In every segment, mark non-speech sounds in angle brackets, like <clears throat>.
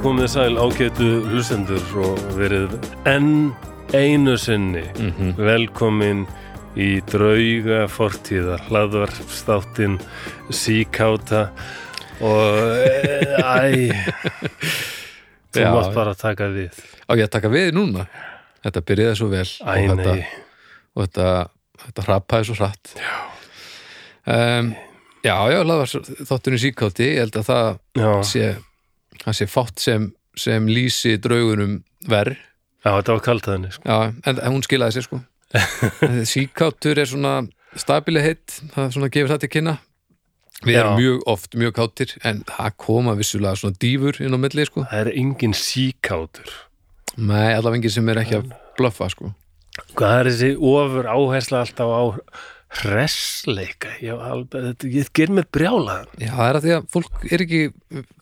Komið sæl ágætu hlustendur og verið enn einu sinni velkomin í drauga fortíðar hlaðvarpstáttin síkáta og e, æ. <laughs> Þú mátt bara taka við. Á ég að taka við núna? Þetta byrjaði svo vel Æ, og þetta, og þetta, þetta hrapaði svo hratt. Já. Um, Já, já, laðvar þáttunni síkátti Ég held að það já, sé, það sé fátt sem, sem lýsi draugunum verð já, þetta var kaltaðinni sko. Já, en en hún skilaði sér sko. <laughs> Síkáttur er svona stabili heitt, það svona gefur það til kynna. Við Já. erum mjög oft mjög kátir en það koma vissulega svona dýfur inn á milli sko. Það er engin síkátur Nei, allavega engin sem er ekki að blöffa sko. Hvað er þessi ofur áhersla alltaf á hressleika. Já, alveg, þetta, ég ger með brjálaðan. Já, það er að því að fólk er ekki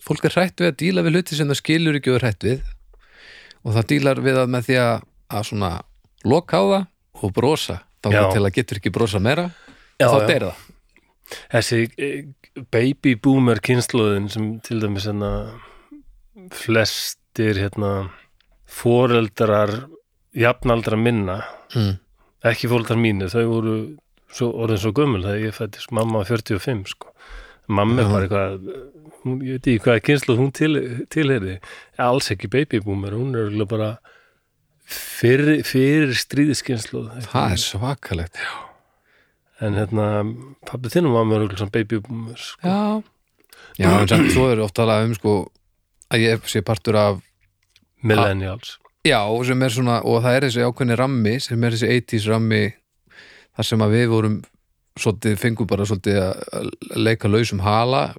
fólk er hrætt við að díla við hluti sem það skilur ekki og er hrætt við. Og það dílar við að með því að, að svona loka á það og brosa. Þá Já. til að getur ekki brosa meira. Já, og þá deyr það. Þessi eh, baby boomer kynsluðin sem til dæmis hérna flestir hérna foreldrar jafnaldra minna mm. ekki foreldrar mínu, þau voru svo, orðin svo gömul þegar ég fættist mamma var 45 sko. Mamma er Já. bara eitthvað hún, ég veit ekki hvað kynsluð hún til, tilherði alls ekki baby boomer, hún er örugglega bara fyrir, fyrir stríðiskynsluð Það er svakalegt en hérna pabbi þinnum var með örugglega svona baby boomer sko. Já, Já en svo er oft talað um sko að ég sé partur af millennials. Já, sem er svona, og það er þessi ákveðni rammi sem er þessi 80s rammi þar sem að við vorum svolítið, fengum bara svolítið að leika lausum hala.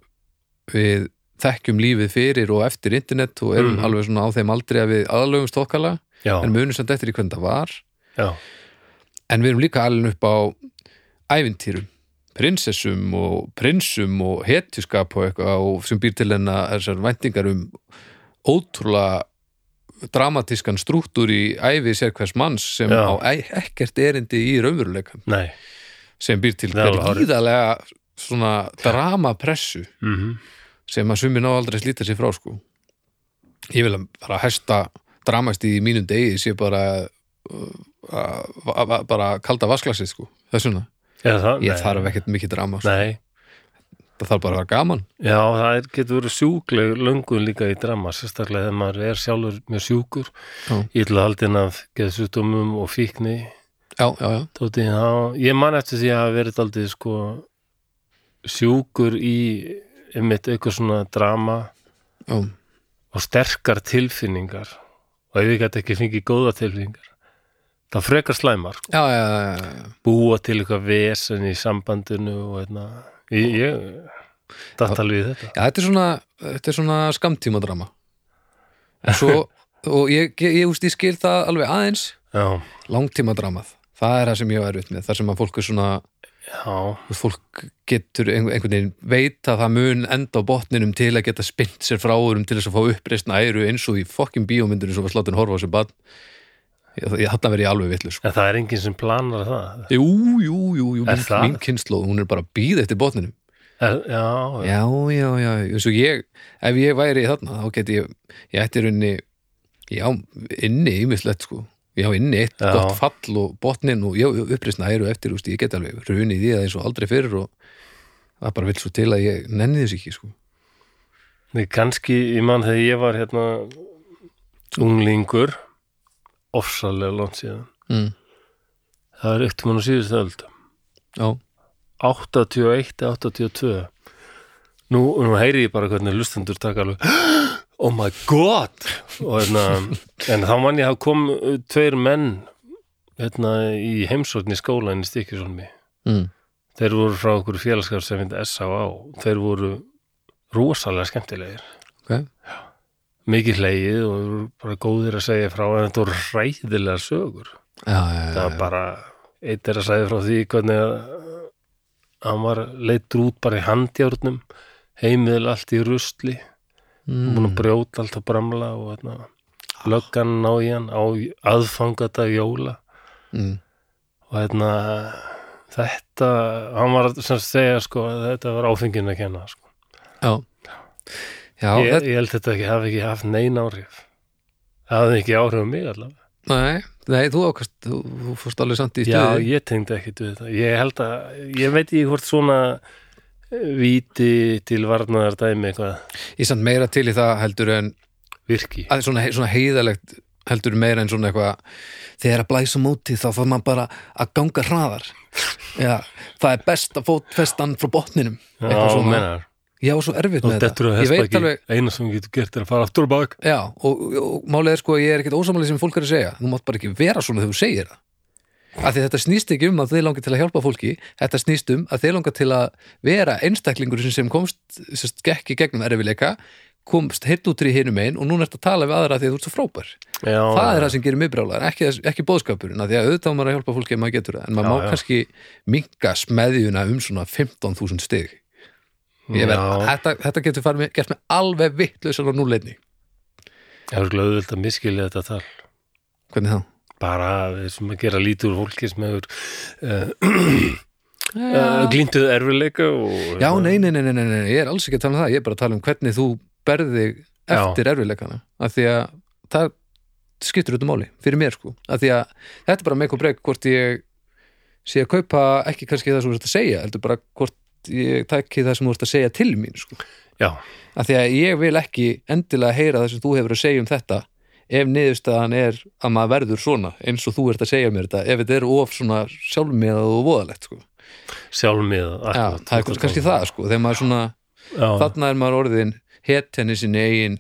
Við þekkjum lífið fyrir og eftir internet og erum Mhm. alveg svona á þeim aldrei að við aðlögum stokkala en munum samt eftir í hvernig það var. Já, en við erum líka alveg upp á ævintýrum prinsessum og prinsum og hetjuskap og eitthvað og sem býr til hennar þessar væntingar um ótrúlega dramatískan strúktúr í ævi sérkværs manns sem Já. á e- ekkert erindi í raunveruleikan nei. Sem býr til gríðarlega svona dramapressu mm sem að sumi ná aldrei slíta sér frá sko. Ég vil bara hesta dramast í mínum degi sé bara uh, bara kalda vasklasið sko þessuna, ég þarf ekkert mikið drama sko. Nei, það þarf bara að vera gaman. Já, það er, getur verið sjúkleg löngun líka í drama, sérstaklega þegar maður er sjálfur mjög sjúkur. Haldinn af geðsjúkdómum og fíkni. Já, já, já, Tóti, já, ég man eftir því að hafa verið aldrei sko sjúkur í einmitt eitthvað svona drama já, og sterkar tilfinningar. Og ef ég gæti ekki fengið góða tilfinningar það frekar slæmar sko. já, já, búa til eitthvað vesen í sambandinu og hérna ég, ég datt alveg í þetta. Já þetta er svona, þetta er svona skamtíma drama en svo og ég, ég, ég, ég skil það alveg aðeins. Já, langtíma dramað, það er það sem ég var erfitt með þar sem að fólk er svona já, fólk getur einhver- einhvern veginn veit að það mun enda á botninum til að geta spint sér frá um til þess að fá uppreist æru eins og í fokkin bíómyndinu svo var sláttin horfa á þessu bann verið ég alveg vitlu sko. það er enginn sem planar það? Jú, jú, jú, jú mín, mín kynnslóð, hún er bara að býða eftir botninum. Er, já, já, já, já, eins og ég ef ég væri í þarna, þá geti ég ég ætti runni, já, inni ímislegt sko, já, inni eitt Já. gott fall og botnin og já, uppreist æru eftir, úst, ég geti alveg runið í það eins og aldrei fyrir og það bara vill svo til að ég nenni þess ekki sko. Nei, kannski, ég man þegar ég var hérna unglingur ofsalega langt síðan. Mm. það er eitt mann á síðustu öld. Já, 81, 82 nú, nú heyri ég bara hvernig lustendur taka alveg <gasps> oh my god! Og hérna, <laughs> en þá man ég að kom uh, tveir menn hérna í heimsókn í skólan í Stikjusólmi mm. þeir voru frá okkur félagskap sem finnst S.A.A. þeir voru rosalega skemmtilegir. Ok mikið hlegið og bara góðir að segja frá en þetta voru hræðilega sögur já, já, það já, var bara eitt er að segja frá því hvernig að hann var leittur út bara í handjárnum heimil allt í rusli mm. búin að brjóta allt að bramla og hérna, löggan ná í hann á aðfangata jóla mm. og hérna þetta, hann var sem segja sko þetta var áfengin að kenna sko. já Já, ég, þetta, ég held þetta ekki, hafi ekki haft nein áhrif. Það hafði ekki áhrif á mig allavega. Nei, nei, þú ákast þú, þú fórst alveg samt í Já, stuði ég tengdi ekki við þetta ég held að, ég veit ekki hvort svona eh, víti til varnaðar dæmi eitthvað Ég samt meira til í það heldur en virki. að svona, svona heiðalegt heldur meira en svona eitthvað þegar að blæsa móti þá þarf maður bara að ganga hraðar. <laughs> Já, það er best að fót festan frá botninum. Já, eitthvað menar Já, svo erfitt og með á þetta. Ég veit alveg, eina sem getur gert er að fara aftur og bak. Já, og, og málið er sko ég er ekkert ósamlega sem fólk er að segja. Þú mátt bara ekki vera svona þegar þú segir það. Af því þetta snýst ekki um að þið langar til að hjálpa fólki. Þetta snýst um að þið langar til að vera einstaklingur sem, komst sérst, gekk í gegnum erfileika komst hitt út í hinum einn og núna ertu að tala við aðra því að þú ert svo frábær. Já, það er það sem gerir mig brjálar, ekki, ekki bóðskapurinn því að auðvitað á maður að hjálpa fólki ef maður getur það. En maður Já, má já. kannski minka smeðjuna um svona 15.000 stig. Ég verð, Já. Þetta, þetta getur farið gert með alveg vittlausan á núleitni ég er glöðvöld að miskilja þetta tal hvernig þá? bara sem að gera lítið úr fólki sem hefur <clears throat> uh, uh, glíntuð erfileika og Já, nei, nei, nei, nei, nei, nei, ég er alls ekki að tala um það. Ég er bara að tala um hvernig þú berði eftir erfiðleikana. Af því að það skiptur út um máli fyrir mér sko, af því að þetta er bara með eitthvað breyk hvort ég sé að kaupa ekki kannski það sem þú ert að segja heldur bara hvort ég takki það sem þú ert að segja til mín sko, já, af því að ég vil ekki endilega heyra það sem þú hefur að segja um þetta ef niðurstaðan er að maður verður svona eins og þú ert að segja mér þetta ef þetta er of svona sjálfmiðað og voðalegt sko. sjálf með Já, það er kannski það sko, svona þarna er maður orðin het henni sinni eigin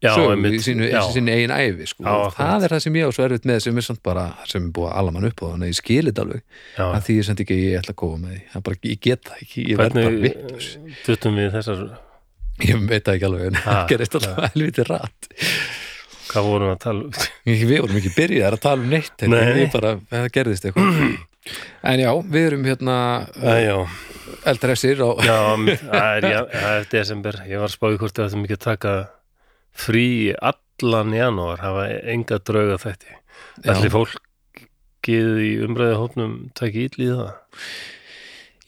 já, sögu, einmitt, í sínu, eigin æfi sko. Já, það er það sem ég á svo erfitt með sem er samt bara, sem er búið að alla mann upp á þannig að ég skilit alveg, já. að því ég samt ekki að ég ætla að koma með því, það er bara, ég get það ekki. Ég verð bara hvernig tuttum við þessar ég veit það ekki alveg en það gerist alltaf helviti rætt hvað vorum við að tala um? Við vorum ekki byrjaðar að tala um neitt en Nei. bara, það gerðist eitthvað. En já, við erum hérna eldressir og já, það er, það er desember. Ég var að spáði hvort við ættum ekki að taka frí allan janúar hafa enga drauga Já. allir fólkið í umræði hópnum taki ítli í það?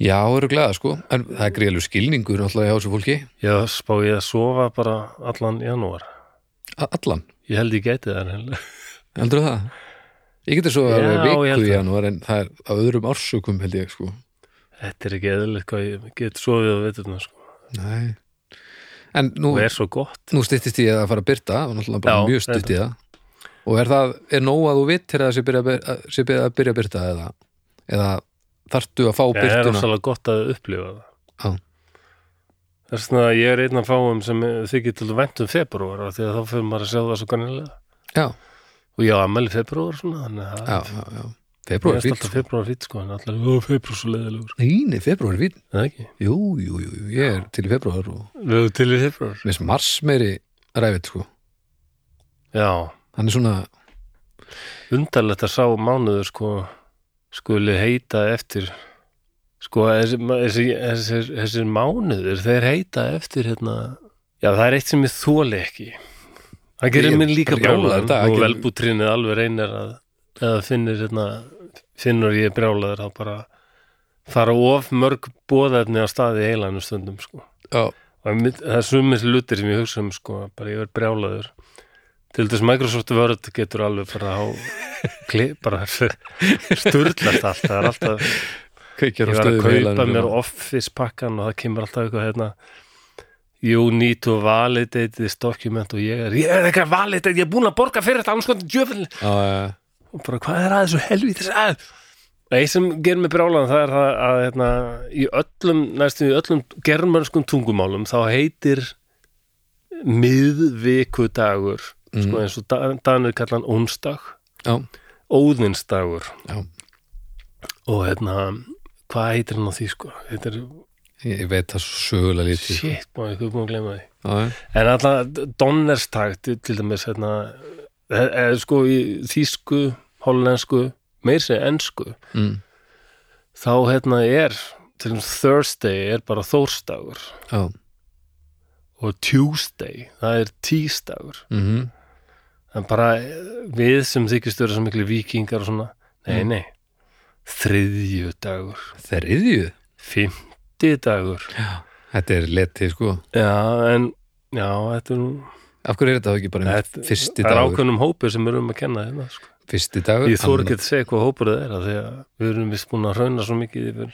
Já, eru glæða sko. En það er greiðlega skilningur alltaf hjá þessu fólki. Ég spáði að sofa bara allan janúar? A- allan, ég held ég gæti það heldur það? Ég Já, alveg ég viku í janúar en það er á öðrum ársökum held ég sko. Þetta er ekki eðlilegt hvað ég get sofið á veturna sko. Nei. En nú, og er svo gott. nú styttist ég að fara að byrta og náttúrulega bara Já, mjög stutt í það. Og er það, er nóg að þú vitt til að það sé byrja að byrja að byrta eða, eða þarftu að fá Ég er byrtuna rosalega gott að upplifa það. Já. Það er svona ég er einn af fáum sem þykir til væntum februar því að þá fyrir maður að sjá það svo kannilega Já, og já, ammæli februar svona þannig að já, það já, já. Ég Februar er fýtt alltaf sko. februar fýtt sko en allir, ó, februar svo leiðilegur Nei, februar er fýtt það ekki? Jú, jú, jú, jú, ég er til í februar og Við erum til í februar mér finnst mars meiri ræfitt sko. Já, Hann er svona, undarlegt að sá mánuður sko skuli heita eftir sko þessi, þessi, þessi, þessi mánuður þeir heita eftir hérna já það er eitt sem ég þóli ekki. Það gerir Ég er mér líka dag, og velbútrinnið alveg reynir að eða finnir hérna finnur ég brjálaður að bara fara of mörg bóðefni á staði heilanum stundum sko. Já, og einmitt- það er sumir lutir sem ég hugsa um sko, bara ég verð brjálaður. Til þess Microsoft Word getur alveg bara á bara <laughs> sturlast allt það er alltaf, ég var að kaupa mér Office pakkan og það kemur alltaf eitthvað hérna you need to validate this document. Og ég er, ég er ekki að validate ég er búin að borga fyrir þetta annars sko djöfell Já, já, og bara hvað er að þessu helvítis að? Nei, sem gerir mig brjálan það er það að hérna, í öllum, næstum í öllum germanskum tungumálum þá heitir miðvikudagur Mhm. sko eins og Da- Danir kallan onsdag. Já, óðinsdagur. Já. og hérna hvað heitir hann á því sko? Heitir, Ég, veit það svo sögulega lítið. Shit, má ég búin að glemma því. En alltaf Donnerstag til dæmis hérna eða sko í þýsku hollensku, meir sér ensku mm, þá hérna er til dæmis Thursday er bara Þórsdagur. Já. og Tuesday, það er Tísdagur. Mm en bara við sem þykist vera svo miklu vikingar og svona, nei, Mm. nei. Þriðjudagur. Þriðju? fimmtidagur. Já, þetta er letið sko. Já, en Já, þetta er nú Af hverju er þetta ekki bara þetta, fyrsti Það er dagur ákveðnum hópur sem við erum að kenna hérna sko. Fyrsti dagur Ég þór annar- ekki að segja hvað hópur það er af því að við erum vist búin að hrauna svo mikið yfir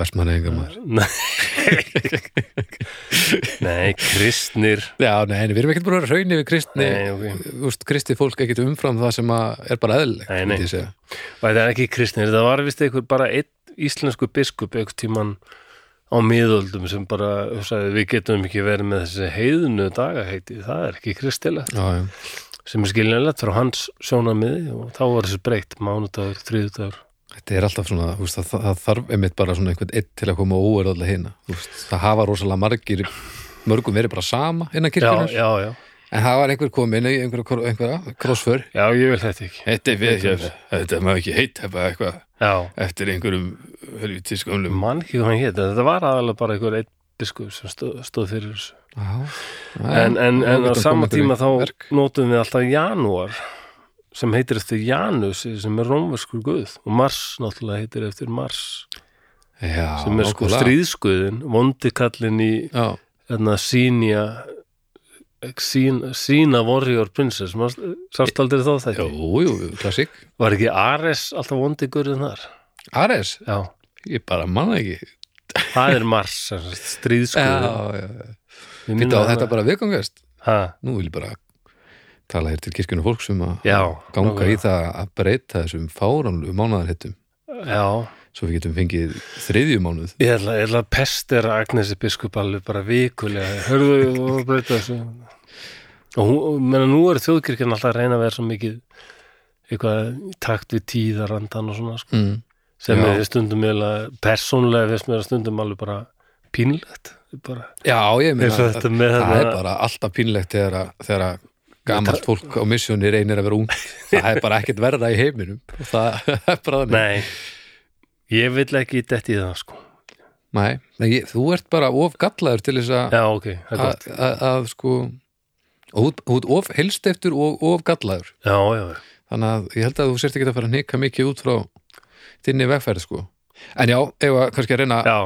Vestmanneðingar maður <laughs> Nei kristnir Já, nei, við erum ekkert búin að vera hraun yfir kristni. Úst, Kristi fólk ekkert umfram það sem að er bara eðlilegt Nei, nei. þetta er ekki kristnir, það var vist einhver bara einn íslensku biskup einhvern tíman á miðöldum sem bara sagði, við getum ekki verið með þessi heiðnu dagaheiti, það er ekki kristilegt. Já, já. Sem er skiljanlegt frá hans sjónamiði og þá var þessi breytt mánudagur, þriðudagur Þetta er alltaf svona, veist, það, það þarf einmitt bara svona einhvern eitt til að koma óverð allir hina. Það hafa rosalega margir mörgum verið bara sama innan já, kirkjunar já, en það var einhver komin einhverja, einhverja krossför. Já, ég vil þetta ekki. Þetta er við, þetta. maður ekki heit hefa eitthvað eftir einhverjum helviti skömmlum mann ekki hvað hann hétt þetta var aðalega bara einhver einn biskup sem stóð, stóð fyrir þessu. En, en, en á sama tíma þá verk. nótum við alltaf janúar sem heitir eftir Janus sem er rómverskur guð. Og Mars náttúrulega heitir eftir Mars. Já, sem er sko stríðsguðin vondikallin í Já, hérna, sínja sína, sína warrior princess. Sást aldrei þá þetta jú, jú, klassik var ekki Ares alltaf vondigurinn þar Ares, já, ég bara manna ekki. Það er Mars Já, já, já. Við Býta á þetta bara viðgangast? Nú vil ég bara tala hér til kirkjunum fólk sem að já, ganga nákvæmlega. í það að breyta þessum fáránlu mánaðarhittum. Já, svo við getum fengið þriðju mánuð. Ég ætla, ég ætla að pestera Agnesi biskup alveg bara vikulega. Hörðu, og breyta þessu. Og hún, menna, nú er þjóðkirkjan alltaf að reyna að vera svo mikið eitthvað takt við tíðarandan og svona sko, mm. Sem Já. er stundum finnst mér að stundum alveg bara pínlegt bara, Já, ég meina með það þetta er bara alltaf pínlegt þegar, þegar að gamalt fólk á missjóni reynir að vera ung það er bara ekkert verða í heiminum. Það <laughs> er bara þannig. Nei, ég vil ekki detti í það sko. Nei, ég, þú ert bara of gallaður til þess að Já, ok, það er að, sko og þú- ert of helst eftir og of gallaður. Já, já, já, þannig að ég held að þú sért ekki að fara að nika mikið út frá þinni vegferð sko. En já, ef að kannski að reyna já.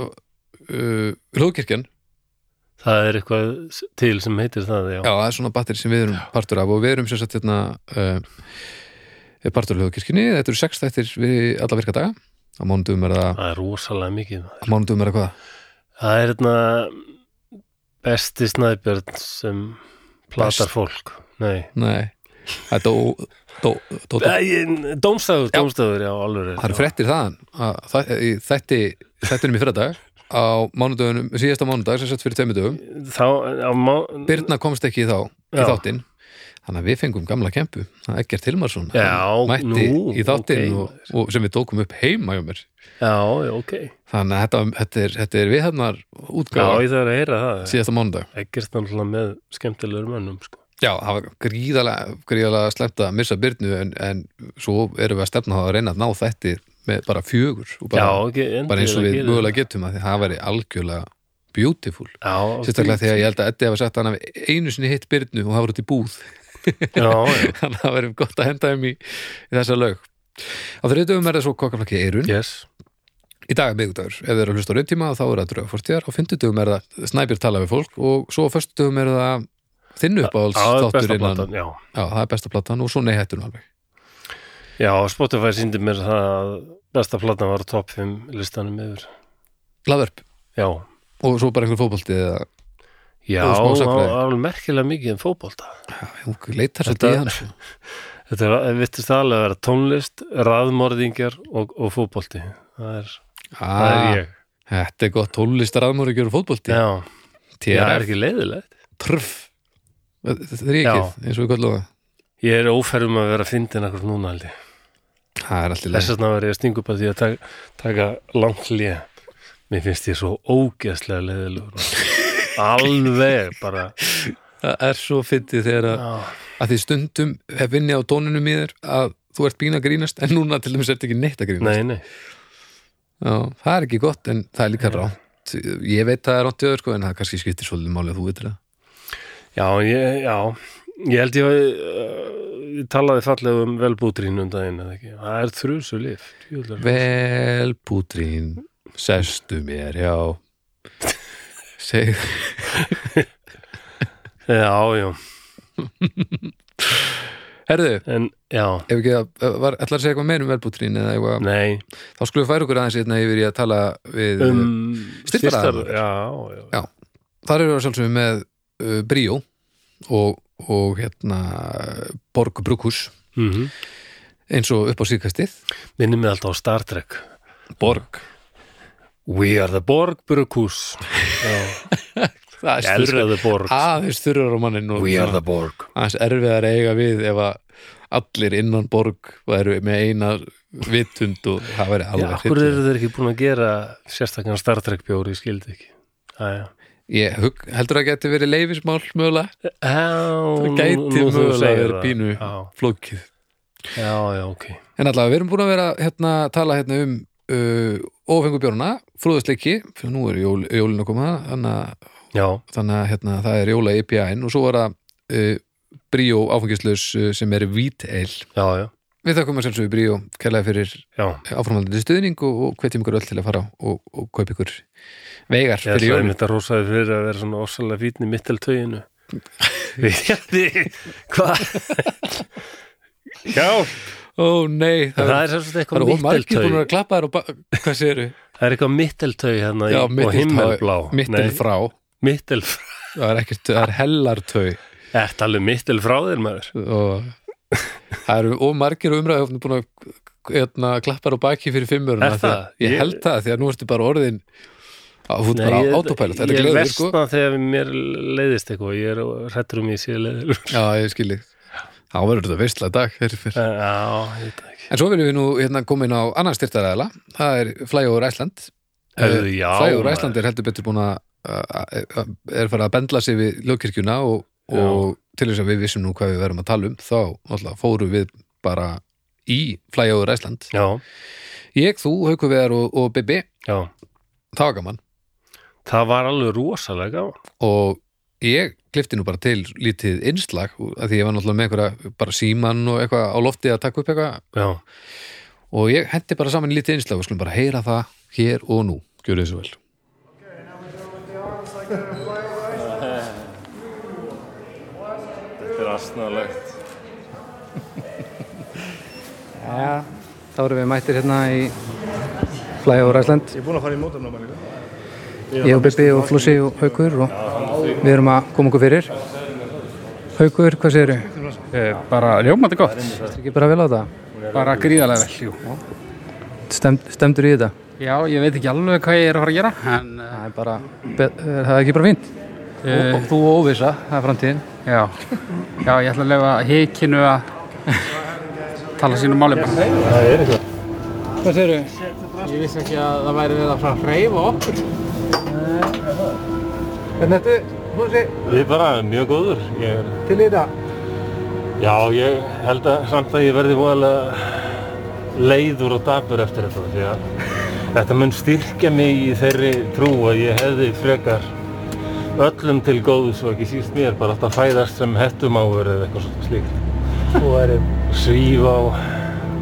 uh, hlóðkirkjan, það er eitthvað til sem heitir það, já, já, það er svona batteri sem við erum partur af og við erum sem sagt hérna uh, partur af hlóðkirkjunni þetta eru sex þættir við alla virka daga. Á mánudum er það, það er rosalega mikið. á mánudum er það hvað? Það er hérna besti snæbjörn sem platar Best. fólk. Nei, nei, það er dó, dó, dó, dó. Æ, Dómstafur, Já. alveg það eru fréttir þaðan að það- í þætti þættinum í fyrra dag á mánudagunum, síðasta mánudag sem sett fyrir tveimur dögum Þá, á má Birna komst ekki í þá í Já. þáttinn þannig að við fengum gamla kempu er Hilmarsson Já, hann mætti nú, í þáttinn ok. og, og sem við tókum upp heima hjá mér Já, já, ok þannig að þetta, þetta er, þetta er við heyra það síðasta mánudag Ekkert náttúrulega með skemmtilegur mönnum sko. Já, það var gríðalega, gríðalega slemt að missa Birnu en, en svo erum við að stefna á að reyna að ná þetta með bara fjögur og bara, Já, ekki bara eins og við mögulega getum að því það væri algjörlega beautiful. Sérstaklega þegar ég held að Eddi hafa sagt að hann hafi einu sinni hitt Birnu og var út í búð. <laughs> Þannig að það verðum gott að henda þeim í, í þessa lög. Á þriðdöfum er það svo kokkaflakki Eirun yes. Í dag er miðgudagur, ef þið eru að hlusta á rauntíma þá er það drauga fórstíðar, á fimmtudöfum er það snæbjör tala við fólk og svo á föstudöfum er það þinnu uppáhalds Já, það þáttur besta innan, platan, já. Já, það er besta platan og svo nei hættun alveg. Já, Spotify síndi mér það að besta platan var á topp 5 listanum yfir. Laðverp Já, og svo bara einhver fótbolti eða já, Og það var alveg merkilega mikið en fótbolta. Hún leitar svo í hans <laughs> Þetta er, vittist aðlega að vera tónlist, raðmorðingjar og, og fótbolti. Það er, það er ah, ég. þetta er gott tónlistar aðmóri að gera fótbolti. Já, það er ekki leiðilegt. trf þetta er ekki, eins og við kallum það Ég er óferðum að vera að fyndin akkur núna ég. það er alltaf Þess vegna var ég að stinga upp að því að taka, taka langt hlið. Mér finnst ég svo ógeðslega leiðilegur. <laughs> Alveg bara. það er svo fyndið þegar að, að því stundum hef vinni á tónunum í þér að þú ert bína að grínast en núna til dæmis ert ekki neitt að grínast nei, nei. Já, það er ekki gott en það er líka ránt ég veit það er ránt í öður sko en það kannski skiptir svolítið máli að þú veitir það Já, ég, já. Ég held ég að uh, ég talaði fallega um velbútrín um daginn eða ekki. Það er þrjusu lif. Vel pútrín sestu mér, já seg <laughs> Já, já, Herðu, en já, ef ekki að var, ætlar að segja eitthvað meir um velbútrín eða eitthvað, nei þá skulum við færa okkur aðeins hérna yfir í að tala við um, Styrktaraðilar. Já, já, Já. þar eru við sjálfsögum með uh, Bríó og, og hérna Borg Brukus mm eins og upp á síðkastið. Minnum mig alltaf á Star Trek. Borg. We are the Borg Brukus Já, <laughs> það the Borg. Aðeins þurrar á mannin We are the Borg. aðeins erfiðar eiga við ef að allir innan Borg væru með eina vitund og það væri Já, alveg okkur hryllilegt. eru þeir ekki búin að gera sérstakann Star Trek bjóri, ég skildi ekki. Æja Ég hug, heldur að geti verið leifismál mögulega? Það gæti mögulega verið pínu. Flókið. Já, já, ok. En allavega, við erum búin að vera hérna, tala hérna um uh, ofengubjórna, frúðusleiki fyrir nú er jól, jólin að koma þannig að, þannig að hérna, það er jóla IPA-in og svo var það uh, Bríó áfengislaus uh, sem er Víteil. já, já, Við þakkum að sjálfsögðu Bríó kærlega fyrir já. áframhaldandi stuðning og, og hvetjum ykkur öll til að fara og, og kaupa ykkur veigar Ég fyrir ætlaði jólin. mitt að rosaði fyrir að vera svona ósalega fítni mitteltöginu <laughs> Hvað? Já, Ó nei, það, það er, er sem sagt það eitthvað er ómargir búin mitteltög að klappa þér og hvað séru? Það er eitthvað mitteltög hérna í- Já, og himmelblá. Mittil Nei, frá Mittelfrá. Það er er <laughs> hellartau. Þetta alveg mittelfrá þér maður? Og það eru ómargir umræðu búin að hérna, klappa þér á baki fyrir fimmuruna? Ég Ég- held það, því að nú ertu bara orðin að Nei, bara ég- autopilot, þetta er Ég gleður sko. þegar mér leiðist eitthvað Ég er hrættur um ég sé leiður Já, ég skilji þá verður þetta veistlega dag fyrir. Já, ég En svo viljum við nú hérna koma inn á annan styrtaræðala. Það er Eh, já, Flyover maður. Iceland er heldur betur búin að- er farið að bendla sig við lögkirkjuna og, og til þess að við vissum nú hvað við verum að tala um þá fórum við bara í Iceland. Já, ég, þú, Hauku Veðar og, og Bibi já. Það var gaman. Það var alveg rosalega gaman. Og ég klifti nú bara til lítið innslag því ég var náttúrulega með einhverja bara síman og eitthvað á lofti að taka upp eitthvað. Já, og ég hendi bara saman lítið innslag og skulum bara heyra það hér og nú. Gjörðu þessu vel þetta er astnalegt Já, þá erum við mættir hérna í Flyover Iceland Ég er búinn að fara í mótarnáma líka. Ég og Bibi og Flossi og Haukur og við erum að koma okkur fyrir Haukur, hvað segir þau? Eh, bara ljómandi gott, Ekki bara vel á þetta? bara gríðarlega vel jú. Stemd, stemdur í þetta? Já, ég veit ekki alveg hvað ég er að fara að gera en Það er bara, be, er það ekki bara fínt? Og, uh, og þú og óvisa, það er framtíðin. Já, já, ég ætla að lefa hikinu að tala sínu máli. Bara Hvað segir þau? Ég vissi ekki að það væri við að fara að hreyfa okkur. Hvernig ertu, Flossi, Ég er bara mjög góður. Ég er, til í þetta? Já, ég held að samt að ég verði voðalega leiður og dapur eftir þetta því að þetta mun styrkja mig í þeirri trú að ég hefði frekar öllum til góðs og ekki síst mér bara alltaf fæðast sem hettumáfur eða eitthvað svona slíkt. Þú væri, svíf á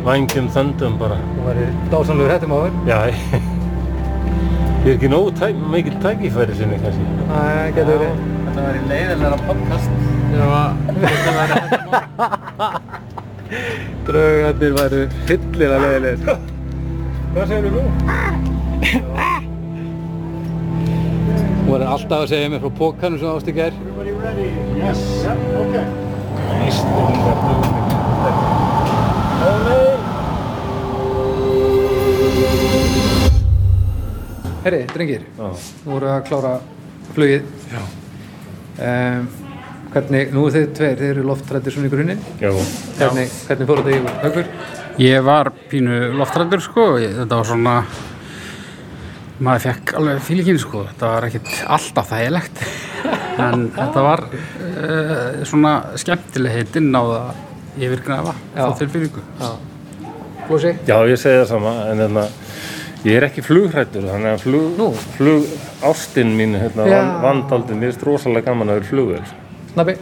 vængjum þöndum bara. Þú væri á þér Já, ég er ekki nógu tæ, mikil tækifæri sinni kannski. Það getur verið. Þetta væri leiðilega podcast. Að þetta væri Draugarnir væru fyllilega leðilegir Hvað segir þú nú? Þú verður alltaf að segja mér frá pókanum sem ást í gær. Herri, drengir, þú voru að klára flugið. Já. Um, hvernig, nú er þið tveir, þið eru loftrættir svona í grunninn. Já, Hvernig, hvernig fóru þetta í haugur? Ég var pínu loftrættur sko, ég, þetta var svona maður fekk alveg fílíkinn sko, þetta var ekkit alltaf þægilegt en þetta var uh, svona skemmtileg heitinn á það yfirgnafa Já. þá tilfinningu. Flósi? Já, ég segi það sama, en hérna, ég er ekki flughrættur, þannig að flug, flug ástinn mín, hérna, Já. van- vandaldið, mér er rosalega gaman að vera flugvel. Snabbi?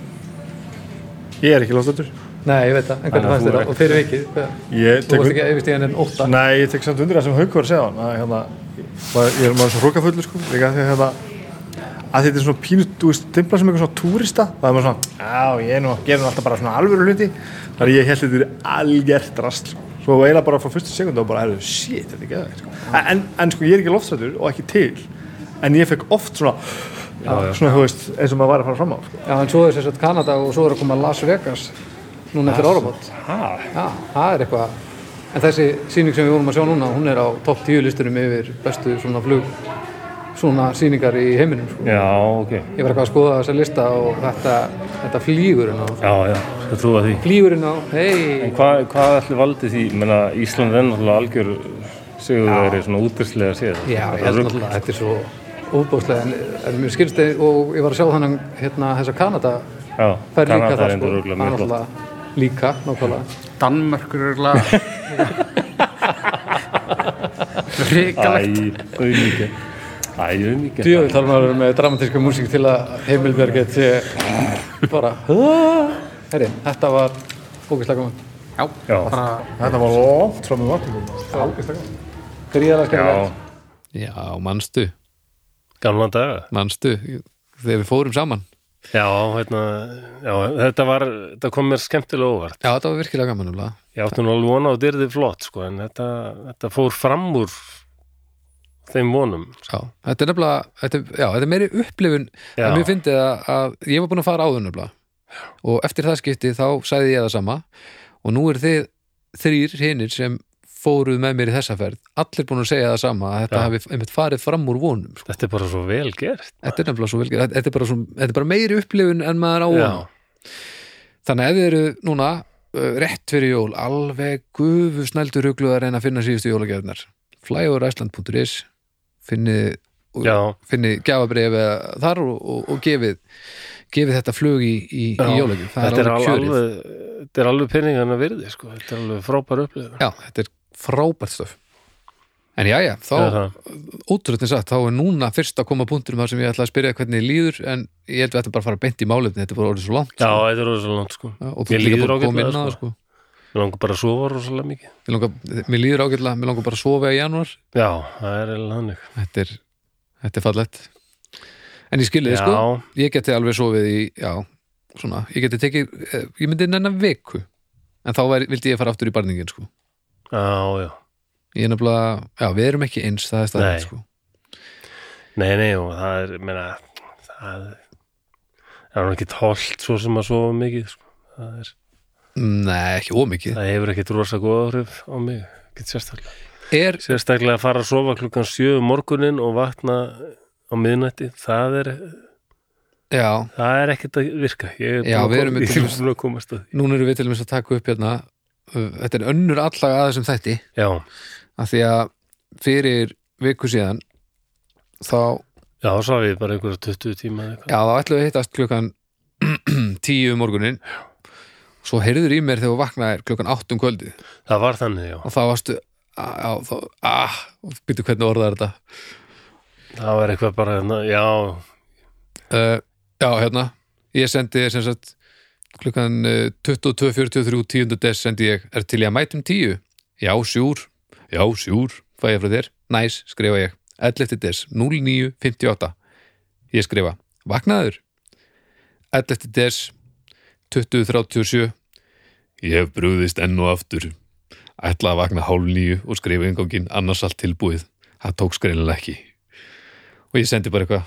Ég er ekki lofstöldur. Nei, ég veit það, en hvernig að fannst þetta? Og fyrir vikið, þú varst ekki yfirst í henni en ótta. Nei, ég tek samt undir það sem Haukur var að segja hann. Að, hérna, ég er maður svo hrókafullur sko. Líka því að hérna, að þetta er svona pínu, þú veist, dimpla sem eitthvað svona túrista það er maður svona, já, ég er nú að gera alltaf bara svona alvöru hluti að ég held þetta er algjört rast sko. svo eiginlega bara frá fyrstu sekundu og bara, shit, þetta er geðvægt sko. en, en sko, ég er ekki loftstættur og ekki til en ég fekk oft svona svona, þú veist, eins og maður var að fara fram á sko. Já, en svo er þess að Kanada og svo er að koma Las Vegas núna eftir árabót. það er eitthvað. En þessi sýning sem við vorum að sjá núna, hún er á topp 10 listunum yfir bestu svona flug, svona sýningar í heiminum. Sko. Já, ok. Ég var eitthvað að skoða þessa lista og þetta, þetta flýgurinn á. Já, já, skal trúa því. Flýgurinn á, hei, Hvað, hvað ætli valdi því? Ég meina, Ísland er náttúrulega algjör sigur það er svona útverslega séð. já, ég held náttúrulega, þetta er svo óbúslega, en, en mér skilst þið, og ég var að sjá þannig hérna þessa Kanada, Já, það Kanada það, er sko, endur það rúglega er mjög flott. Líka, náttúrulega. Danmörkur er Æ, Ríkalegt. Æ, auðmíkja. Djöfull þarf maður að vera með dramatíska músík til að heimilberget sé bara Herri, þetta var ógeðslega gaman. Já, Já. bara þetta var langt fram með vatnum Gríðarlega Já, skemmtilegt. Já, manstu, gamla daga. manstu? Þegar við fórum saman Já, hérna, já, þetta var, þetta kom mér skemmtilega óvart. Já, þetta var virkilega gaman nefnilega. Ég átti nú alveg vona á þetta yrði flott, sko, en þetta, þetta fór fram úr þeim vonum. Já, þetta er nefnilega þetta, Já, þetta er meiri upplifun Já. að mér fyndi að, að ég var búin að fara áður nefnilega og eftir það skipti þá sagði ég það sama og nú er þið þrýr hinnir sem fóruð með mér í þessa ferð allir búin að segja það sama að þetta Já. hafi einmitt farið fram úr vonum sko. Þetta er bara svo vel gert. þetta er nefnilega svo vel þetta þetta er bara, svo, þetta er bara meiri upplifun en maður á von þannig að ef þið eru núna uh, rétt fyrir jól, alveg gufu snældur huglu að reyna að finna síðustu jólagjörnar flyoverisland.is finnið já, finnið gjafabrif þar og, og, og gefið gefið þetta flug í, í, í það þetta er alveg alveg, alveg peningana virði, sko. Þetta er alveg frábær upplifun. já, þetta er frábært stöf en já, já, þá ótrúlega sagt, þá er núna fyrst að koma punktur um það sem ég ætla að spyrja hvernig líður en ég held við ættum bara að fara beint í málefni þetta er bara orðið svo langt Já, sko. þetta er rosalega langt, sko. Já, og þú líður að ágætlega, sko. sko. Mér langar bara að sofa rosalega mikið. Mér langar, mér líður ágætlega, mér langar bara að sofa í janúar Já, það er eiginlega hannig. þetta er, þetta er fallett en ég skilði þið sko ég geti alveg sofið í, já, svona ég geti tekið, eh, ég myndi nennan viku en þá væri, vildi ég fara aftur í barningin sko Já, já. ég er nefnilega, já, við erum ekki eins það er staðið sko Nei, nei, og það er, meina, það er ekki tólt svo sem að sofa mikið, sko. Það, er, Nei, ekki ómikið það hefur ekkit rosa góð áhrif á mig, ekkit sérstaklega. er, Sérstaklega að fara að sofa klukkan sjö um morgunin og vakna á miðnætti, það er, já, það er ekkit að virka. Ég Já, við erum ég til- að komast að því. núna erum við til að taka upp hérna þetta er önnur allag að þessum þætti. Já, af því að fyrir viku síðan þá, já, þá sá ég bara einhverja 20 tíma eitthvað. já, þá ætlum við að hittast klukkan <clears throat> tíu um morgunin svo heyrður í mér þegar þú vaknaðir klukkan átt um kvöldið. Það var þannig, já. og þá varstu á, þá, ah, byrju hvernig orðað er þetta? Það var eitthvað bara, hérna, já, uh, já, hérna. Ég sendi sem sagt klukkan uh, 22.43 10. des sendi ég, er til ég að mætum 10 já, sjúr, já, sjúr. Fæ ég frá þér, næs, skrifa ég. 11. des, 09.58 ég skrifa, vaknaður? 11. des 20.37 ég hef brúðist enn og aftur. Ætla að vakna hálf nýju og skrifa einganginn annars allt tilbúið. Það tók skreinilega ekki. Og ég sendi bara eitthvað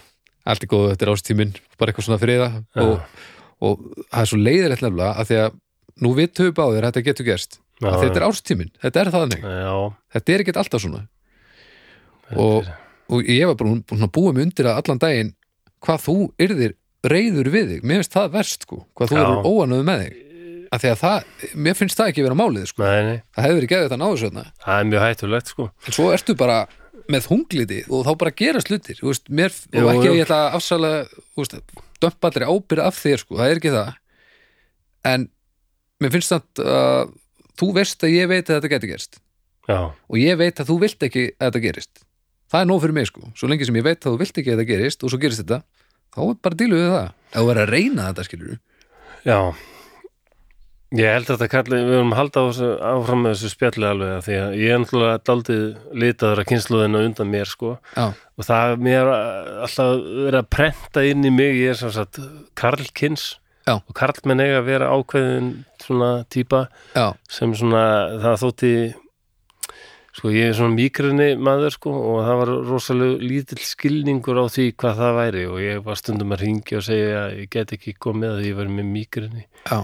allt er góðu, þetta er ástíminn bara eitthvað svona friða og, og það er svo leiðilegt nefnilega að því að nú vitum við báðir að þetta getur gerst. Já, að þetta er ástíminn, þetta er þannig. Já, þetta er ekkert alltaf svona. Og, og ég var bara búin að búa mig undir að allan daginn hvað þú yrðir reyður við þig. Mér finnst það verst sko, hvað þú eru óanöðu með þig. Að því að það, mér finnst það ekki vera málið sko, nei, nei, það hefur verið geðið þetta náðu svona það er mjög hættulegt, sko. en svo ertu bara með hungliti og þá bara gera veist, mér, Jú, og ekki jú. ég ætla að afsala þú veist, dömpa allir ábyrða af þér sko, það er ekki það. En mér finnst það að þú veist að ég veit að þetta geti gerst. Já, og ég veit að þú vilt ekki að þetta gerist. Það er nóg fyrir mig sko, svo lengi sem ég veit að þú vilt ekki að þetta gerist og svo gerist þetta þá er bara dílu við það. Ef þú verður að reyna þetta skilur já, Ég held að þetta kalli, við að á þessu, áfram með þessu spjalli alveg af því að ég er náttúrulega daldið litaður að kynsluðinu undan mér sko. Já, og það mér alltaf verið að prenta inn í mig, ég er sem sagt karlkins Já. og karlmenn eiga að vera ákveðin svona típa já, sem svona, það þótti sko ég er svona mýgrinni maður sko og það var rosalega lítill skilningur á því hvað það væri. Og ég var stundum að ringja og segja að ég get ekki komið að ég var með mýgrinni já,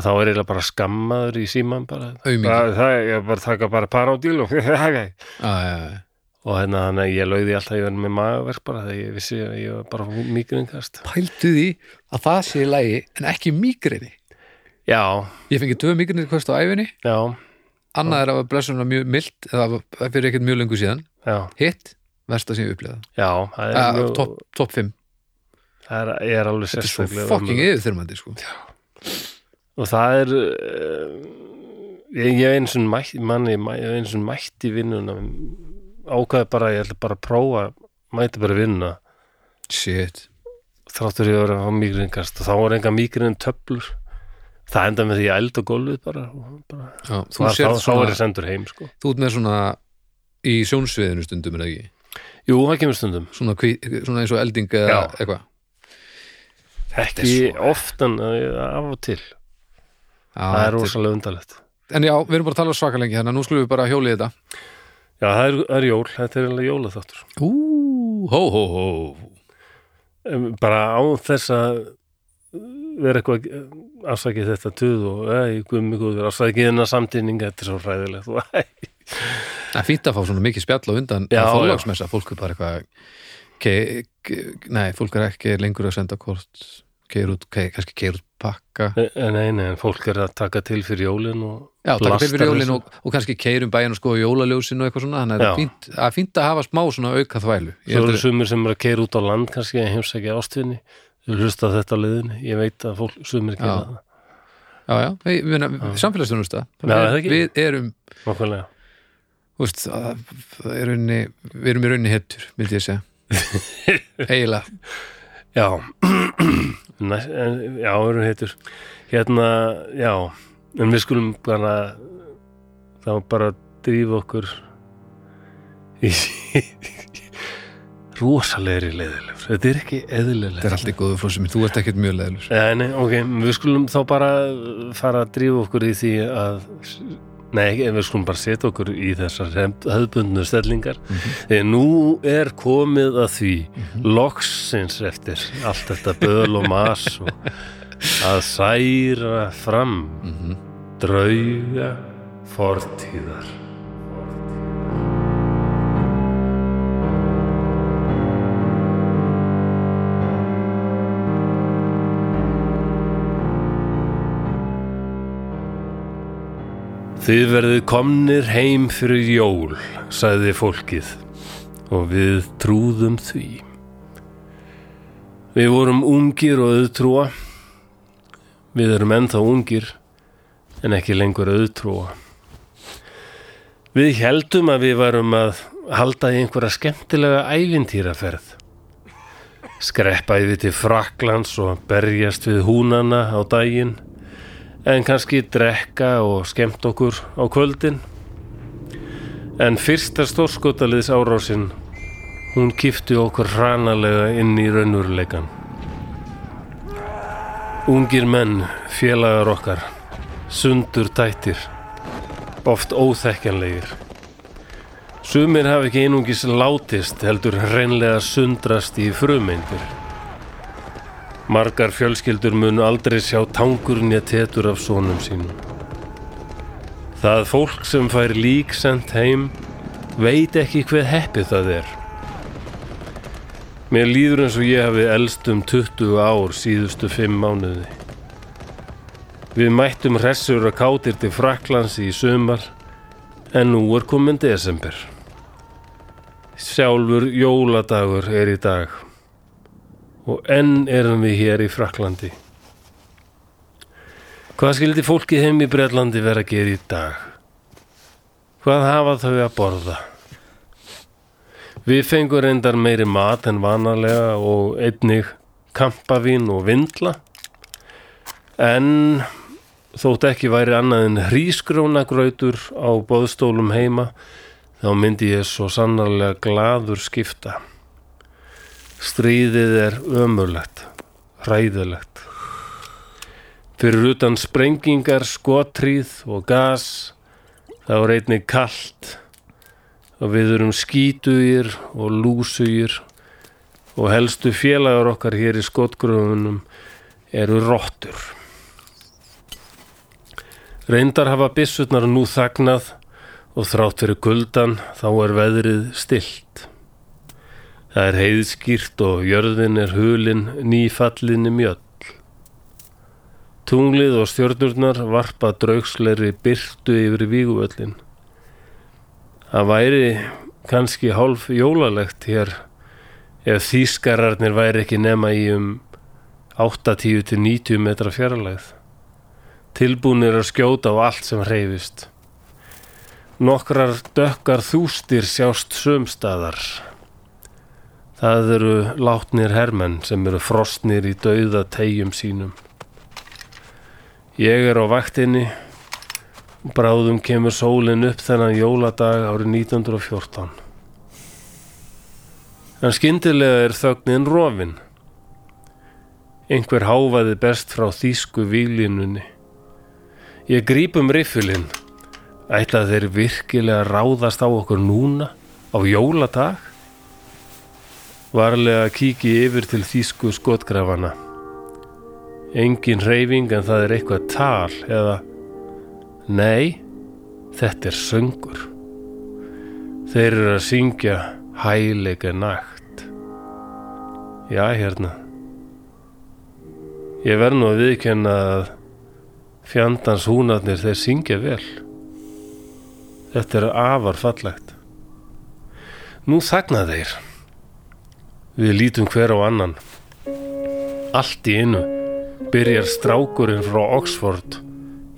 þá er eiginlega bara skammaður í síman bara, bara það, ég bara taka bara paródíl og já, já, já. og hérna þannig að ég lauði alltaf ég var með magaverk bara þegar ég vissi að ég var bara mýgrinningast Pældu því að það sé í lagi en ekki mýgrinni já, Ég fengi tvö mýgrinni kvöst á æfinni já, Annað er að blessuna mjög mild eða var fyrir ekkert mjög lengur síðan. Já, Hitt, versta sem ég upplega já það er, mjög- Topp top 5 það er, er alveg Þetta er svo sérstaklega fucking yfirþyrmandi sko. Og það er uh, ég, ég eins og mætt manni, ég eins og mætt í vinnuna ákveði bara, ég ætla bara að prófa mæti bara vinna Shit. Þráttur ég að vera á mýgringast og þá var enga mýgrin töflur það enda með því að elda gólfið bara, bara Já, þú, var, þá, þá er ég sendur heim sko. þú ert með svona í sjónsviðinu stundum er það ekki? Jú, það kemur stundum. Svona, hví, svona eins og elding eða eitthvað. Ekki svo- oft en uh, af og til það er rosalega undarlegt. En já, við erum bara að tala svaka lengi þannig að nú skulum við bara hjólið þetta. Já, það er, er jól, þetta er alveg jólaþáttur. Ú, hó, hó, hó. Bara á þess að vera eitthvað afsakið þetta tuð og afsakið hennar samtíninga þetta er svo ræðilegt og <laughs> ei, Það er fínt að fá svona mikið spjall á undan Já, að fólagsmessa, fólk er bara eitthvað Nei, fólk er ekki lengur að senda kort keir út, kannski keir út pakka. Nei, nei, nei, en fólk er að taka til fyrir jólin og Já, taka til fyrir jólin og, og kannski keirum bæjan og skoða jólaljósin og eitthvað svona þannig að það er fínt, er að hafa smá svona auka þvælu. Svo eru sumir sem eru að keira út á land kannski að heimsækja ástvinni Þú hlusta þetta á liðinni Ég veit að fólk sumir gera það. Já, já, við, við, við, er það við, ekki? erum veist, að, er raunni, við erum í raunni hettur, myndi ég segja. <laughs> Eiginlega. Já <clears throat> <clears throat> Næ, en, Já, erum heitur. Hérna, já En við skulum bara þá bara drífa okkur í <laughs> rosalegri leiðilegur Þetta er ekki eðlilega þetta er allt í góðu flósum, þú ert ekkert mjög Já, nei, ok, við skulum þá bara fara að drífa okkur í því að nei, við skulum bara setja okkur í þessar höfbundnu stellingar. Þegar nú er komið að því loksins eftir allt þetta böl og mas og að særa fram drauga fortíðar Þið verðið komnir heim fyrir jól, sagði fólkið og við trúðum því. Við vorum ungir og auðtrúa. Við erum ennþá ungir en ekki lengur auðtrúa. Við heldum að við varum að halda í einhverja skemmtilega ævintýraferð. Skreppa yfir til Fraklands og berjast við húnana á daginn en kannski drekka og skemmt okkur á kvöldin. En fyrsta stórskotaliðs árásin, hún kifti okkur hranalega inn í raunveruleikan. Ungir menn, félagar okkar, sundur tættir, oft óþekkjanlegir. Sumir hafa ekki einungis látist heldur hreinlega sundrast í frumeindir. Margar fjölskyldur mun aldrei sjá tangurinn ég tetur af sonum sínum. Það fólk sem fær lík sendt heim veit ekki hver heppið það er. Mér líður eins og ég hafi elst um 20 ár síðustu 5 mánuði. Við mættum hressur og kátir til Fraklands í sumar en nú er komin desember. Sjálfur jóladagur er í dag og enn erum við hér í Fraklandi. Hvað skildi fólki heim í Bretlandi vera að gera í dag? Hvað hafa þau að borða? Við fengum reyndar meiri mat en vanalega og einnig kampavín og vindla en þótt ekki væri annað en hrísgrónagrautur á boðstólum heima, þá myndi ég svo sannarlega gladur skipta. Stríðið er ömurlegt, hræðilegt. Fyrir utan sprengingar, skotríð og gas, þá er einnig kalt og við erum skítugir og lúsugir og helstu félagar okkar hér í skotgröfunum eru rottur. Reyndar hafa byssutnar nú þagnað og þrátt fyrir kuldan þá er veðrið stilt. Það er heiðskýrt og jörðin er hulin nýfallinni mjöll. Tunglið og stjörnurnar varpa draugsleiri byrtu yfir víguvöllin. Það væri kannski hálf jólalegt hér ef þýskararnir væri ekki nema í um 80 til 90 metra fjarlægð. Tilbúnir að skjóta á allt sem hreyfist. Nokkrar dökkar þústir sjást sömstaðar. Það eru látnir hermenn sem eru frostnir í dauða tegjum sínum. Ég er á vaktinni Bráðum kemur sólinn upp þennan jóladag árið 1914. En skyndilega er þögnin rofin. Einhver háfaði best frá þýsku výlinunni. Ég gríp um riffilinn. Ætla þeir virkilega ráðast á okkur núna, á jóladag? Varlega kíki yfir til þýsku skotgrafana. Engin reyfing en það er eitthvað tal eða Nei, þetta er söngur. Þeir eru að syngja hælega nagt. Já, hérna. Ég verð nú að viðkenna að fjandans húnarnir þeir syngja vel. Þetta er afar fallegt. Nú þagna þeir. Við lítum hver á annan. Allt í einu byrjar strákurinn frá Oxford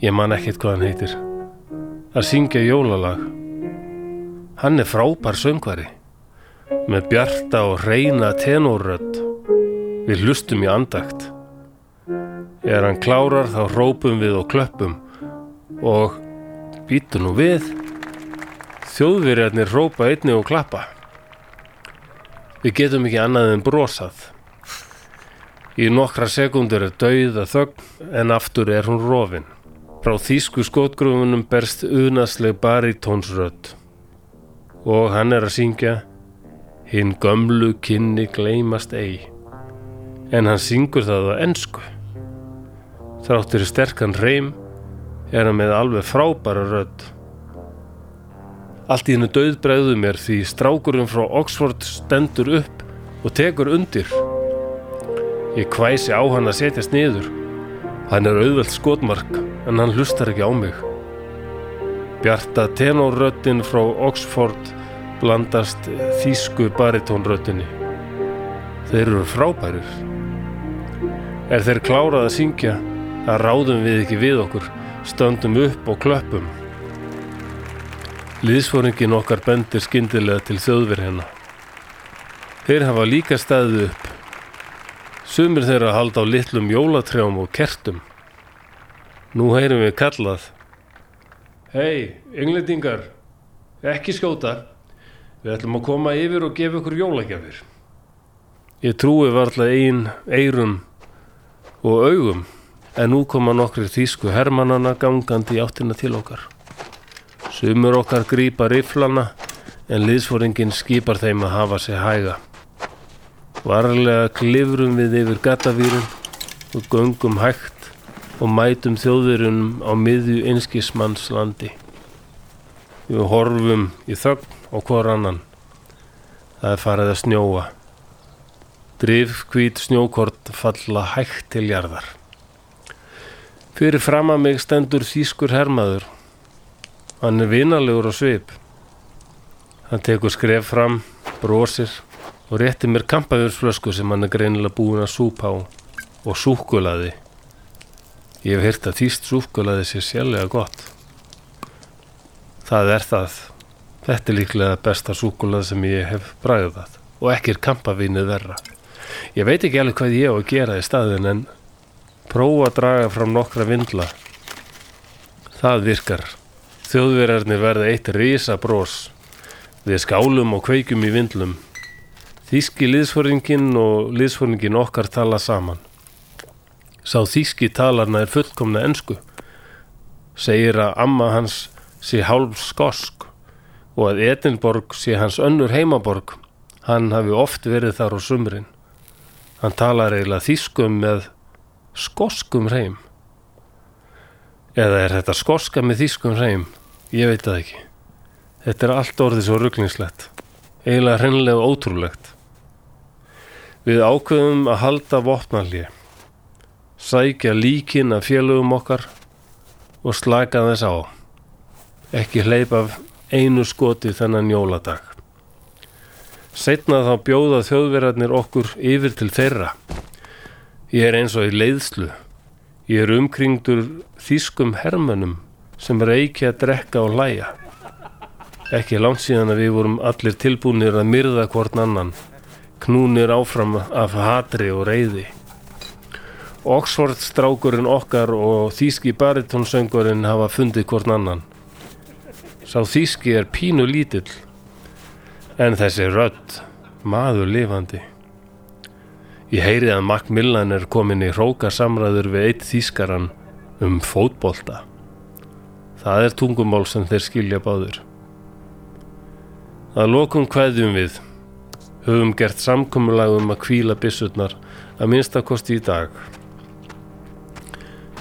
Ég man ekkert hvað hann heitir. Að syngja jólalag. Hann er frábær söngvari. Með bjarta og reyna tenórrödd. Við hlustum í andakt. Er hann klárar þá rópum við og klöppum. Og býtu nú við. Þjóðverjarnir rópa einni og klappa. Við getum ekki annað en brosað. Í nokkra sekundur er dauð að þögn en aftur er hún rofin. Frá þýsku skotgrufunum berst uðnasleg baritónsrödd og hann er að syngja Hinn gömlu kynni gleymast ei en hann syngur það á ennsku. Þráttur sterkan reym er hann með alveg frábæra rödd. Allt í hennu döðbræðu mér því strákurinn frá Oxford stendur upp og tekur undir. Ég kvæsi á hann að setjast niður. Hann er auðvelt skotmark en hann hlustar ekki á mig. Bjarta tenórröttin frá Oxford blandast þýsku baritónröttinni. Þeir eru frábærir. Er þeir klárað að syngja, að ráðum við ekki við okkur, stöndum upp og klöppum. Liðsforingin okkar bendir skyndilega til þjóðver hérna. Þeir hafa líka staðið upp. Sumir þeirra halda á litlum jólatrjám og kertum. Nú heyrum við kallað. Hei, englendingar, ekki skjóta. Við ætlum að koma yfir og gefa ykkur jólagjafir. Ég trúi varla ein eirum og augum, en nú koma nokkri þýsku hermannana gangandi í áttina til okkar. Sumur okkar grýpa riflana, en liðsforingin skipar þeim að hafa sig hæga. Varlega klifrum við yfir gatavýrin og göngum hægt og mætum þjóðverunum á miðju einskismannslandi. Við horfum í þögn og hvor annan. Það er farið að snjóa. Drifkvít snjókort falla hægt til jarðar. Fyrir fram að mig stendur þýskur hermaður. Hann er vinalegur á svip. Hann tekur skref fram, brosir og rétti mér kampaðursflösku sem hann er greinilega búin að súpa á og súkulaði. Ég hef heyrt að þýst súkulaði sé sérlega gott. Það er það. Þetta er líklega besta súkulað sem ég hef bræðað og ekki er kampavínuð verra. Ég veit ekki alveg hvað ég á að gera í staðin en prófa að draga fram nokkra vindla Það virkar. Þjóðverjarnir verða eitt risa brós. Við skálum og kveikjum í vindlum. Þíski liðsfóringin og liðsfóringin okkar tala saman. Sá þíski talarna er fullkomna ensku. Segir að amma hans sé hálf skosk og að Edinborg sé hans önnur heimaborg. Hann hafi oft verið þar á sumrin. Hann talar eiginlega þýskum með skoskum reym. Eða er þetta skoska með þýskum reym? Ég veit það ekki. Þetta er allt orðið svo rugglingslegt. Eiginlega hreinlega ótrúlegt. Við ákveðum að halda vopnalíu. Sækja líkin af félögum okkar og slaka þess á. Ekki hleypa af einu skoti þennan jóladag. Setna þá bjóða þjóðverarnir okkur yfir til þeirra. Ég er eins og í leiðslu. Ég er umkringdur þýskum hermönum sem reykja að drekka og hlæja. Ekki langt síðan að við vorum allir tilbúinir að myrða hvort annan, knúnir áfram af hatri og reyði. Oxford strákurinn okkar og þýski baritónsöngurinn hafa fundið hvort annan. Sá þýski er pínu lítill, en þessi rödd, maður lifandi. Ég heyri að Macmillan er komin í hróka samræður við eitt þýskaran um fótbolta. Það er tungumál sem þeir skilja báður. Að lokum kveðjum við. Höfum gert samkomulag um að kvíla byssurnar að minnstakosti í dag.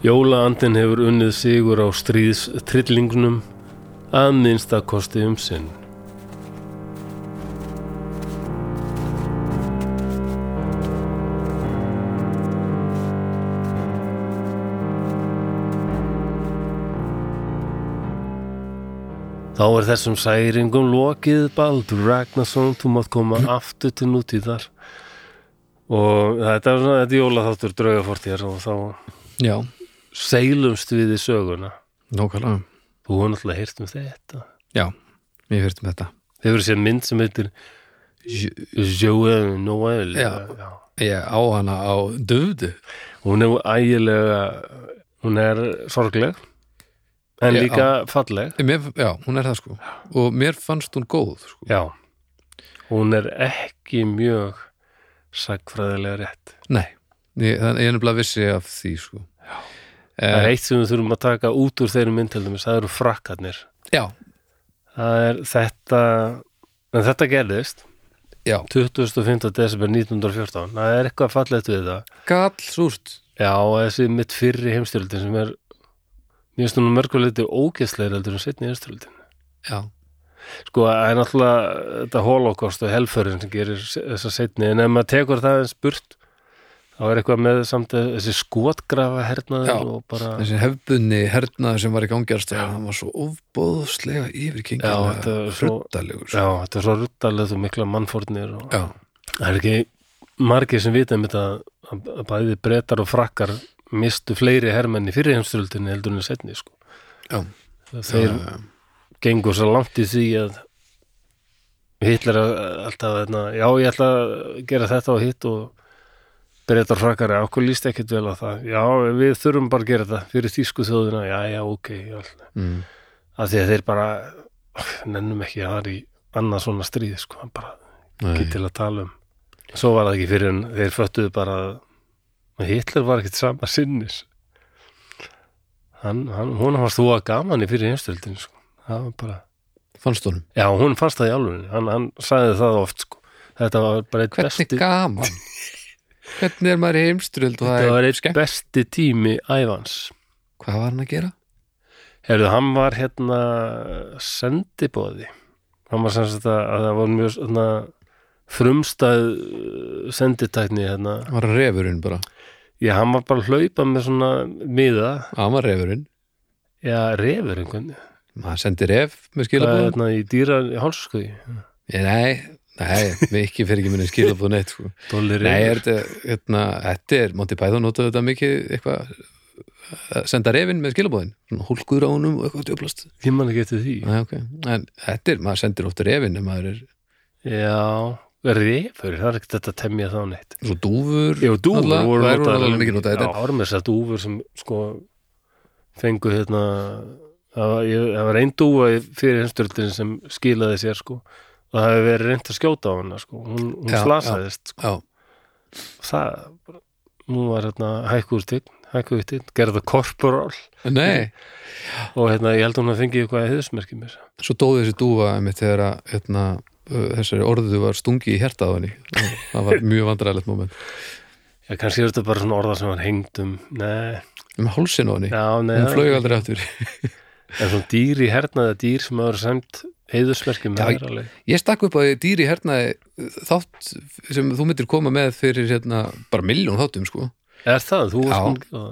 Jólaandin hefur unnið sigur á stríðs trillingnum að minnstakosti um sinn. Þá er þessum særingum lokið Baldur Ragnarsson, þú mátt koma aftur til nútíðar. Og þetta er svona, þetta er jólaþáttur draugafortjar og þá Já, seilumst við í söguna. Nákvæmlega. Þú hefur náttúrulega heyrt um þetta. Já, ég hýrt um þetta. Hefur séð mynd sem heitir Joël Noël Já. Ég á hana á döfdu hún er ægilega hún er sorgleg en Já. líka falleg. Mér, Já, hún er það sko. Og mér fannst hún góð sko. já, hún er ekki mjög sagfræðilega rétt. Nei, ég, ég er nefnilega vissi af því sko. Það er eitt sem við þurfum að taka út úr þeirri mynd til dæmis, það eru frakkarnir. Já, það er þetta en þetta gerðist já, 25. desember 1914 það er eitthvað fallegt við það. Gall súrt já, þessi mitt fyrri heimstyröldin sem er mér finnst hún mörguleiti ógeðsleir heldur en setni heimstyröldin Já, sko, það er náttúrulega þetta holocaust og helförin sem gerir þessa setni, en ef maður tekur það eins burt þá er eitthvað með samt að þessi skotgrafa hernaður og bara þessi hefbunni hernaður sem var í gangjast hann var svo ofbóðslega yfirkengilega hruttalegur já, þetta er svo ruttalega og mikla mannfórnir og Já, það er ekki margir sem vita um þetta að að bæði brettar og frakkar mistu fleiri hermenn í fyrir heimstyröldinni heldur en setni sko. þeir já, gengur svo langt í því að Hitler er alltaf hérna, já ég ætla að gera þetta og hitt og breytar frakkari, okkur líst ekkert vel á það. Já við þurfum bara að gera þetta fyrir þýsku þjóðina, já já ok mm, að því að þeir bara nennum ekki að það er í annað svona stríð sko, bara ekki til að tala um. Svo var það ekki fyrir en þeir föttuðu bara að Hitler var ekkert sama sinnis hann, hann, hún fannst þú að gaman í fyrir heimstöldin sko. það var bara fannst honum Já, hún fannst það í alveg hann, hann sagði það oft sko. þetta var bara eitt Hvernig besti gaman Hvernig er maður í heimströld og þetta var eitt besti tími ævans Hvað var hann að gera? Herðu, hann var hérna sendibóði hann var sem sagt að, að það var mjög svona, frumstæð uh, senditækni hérna. Hann var refurinn bara Já, hann var bara að hlaupa með svona miða, Hann var refurinn. Já, refur einhvern Maður sendi ref með það er skilabóðum hérna í dýra hálskuði Nei, nei, mikið fyrir ekki minni skilabóð neitt sko. Nei, er refur þetta, hérna, þetta er Monty Python notaðu þetta mikið eitthvað að senda refinn með skilabóðin hólkuður á honum og eitthvað djöflast. Ég man ekki eftir því. Nei, ok, en þetta er, maður sendir ofta refinn ef maður er Já, refur, það er ekkert þetta að temja þá neitt. Svo dúfur Jú, dúfur náttúrulega, voru alveg mikið notað Já, árum þess að dúfur sem sko fengu hérna það var, einn dúfa fyrir hinsturldin sem skilaði sér sko. Og það hefði verið reynd að skjóta á hana sko. Hún, hún Já, slasaðist sko. já, það, hún var hérna hækkústinn, hækkústinn gerði það korporal. Nei. Og hérna ég held að hún að fengi eitthvað að heiðusmerki mér svo dóði þessi dúfa einmitt þegar að hérna, þessari orðu var stungi í hjerta á henni. Og það var mjög vandræðilegt moment. <laughs> Já, kannski er þetta bara svona orða sem hann hengd um Nei, um hálsin á henni, hún flög aldrei aftur. <laughs> En svona dýr í hernaði dýr sem hafa sæmt heiðusmerkjum Já, ég stakk upp á því dýri hernaði þátt sem þú myndir koma með fyrir hérna, bara milljón þáttum sko. Er það? Já,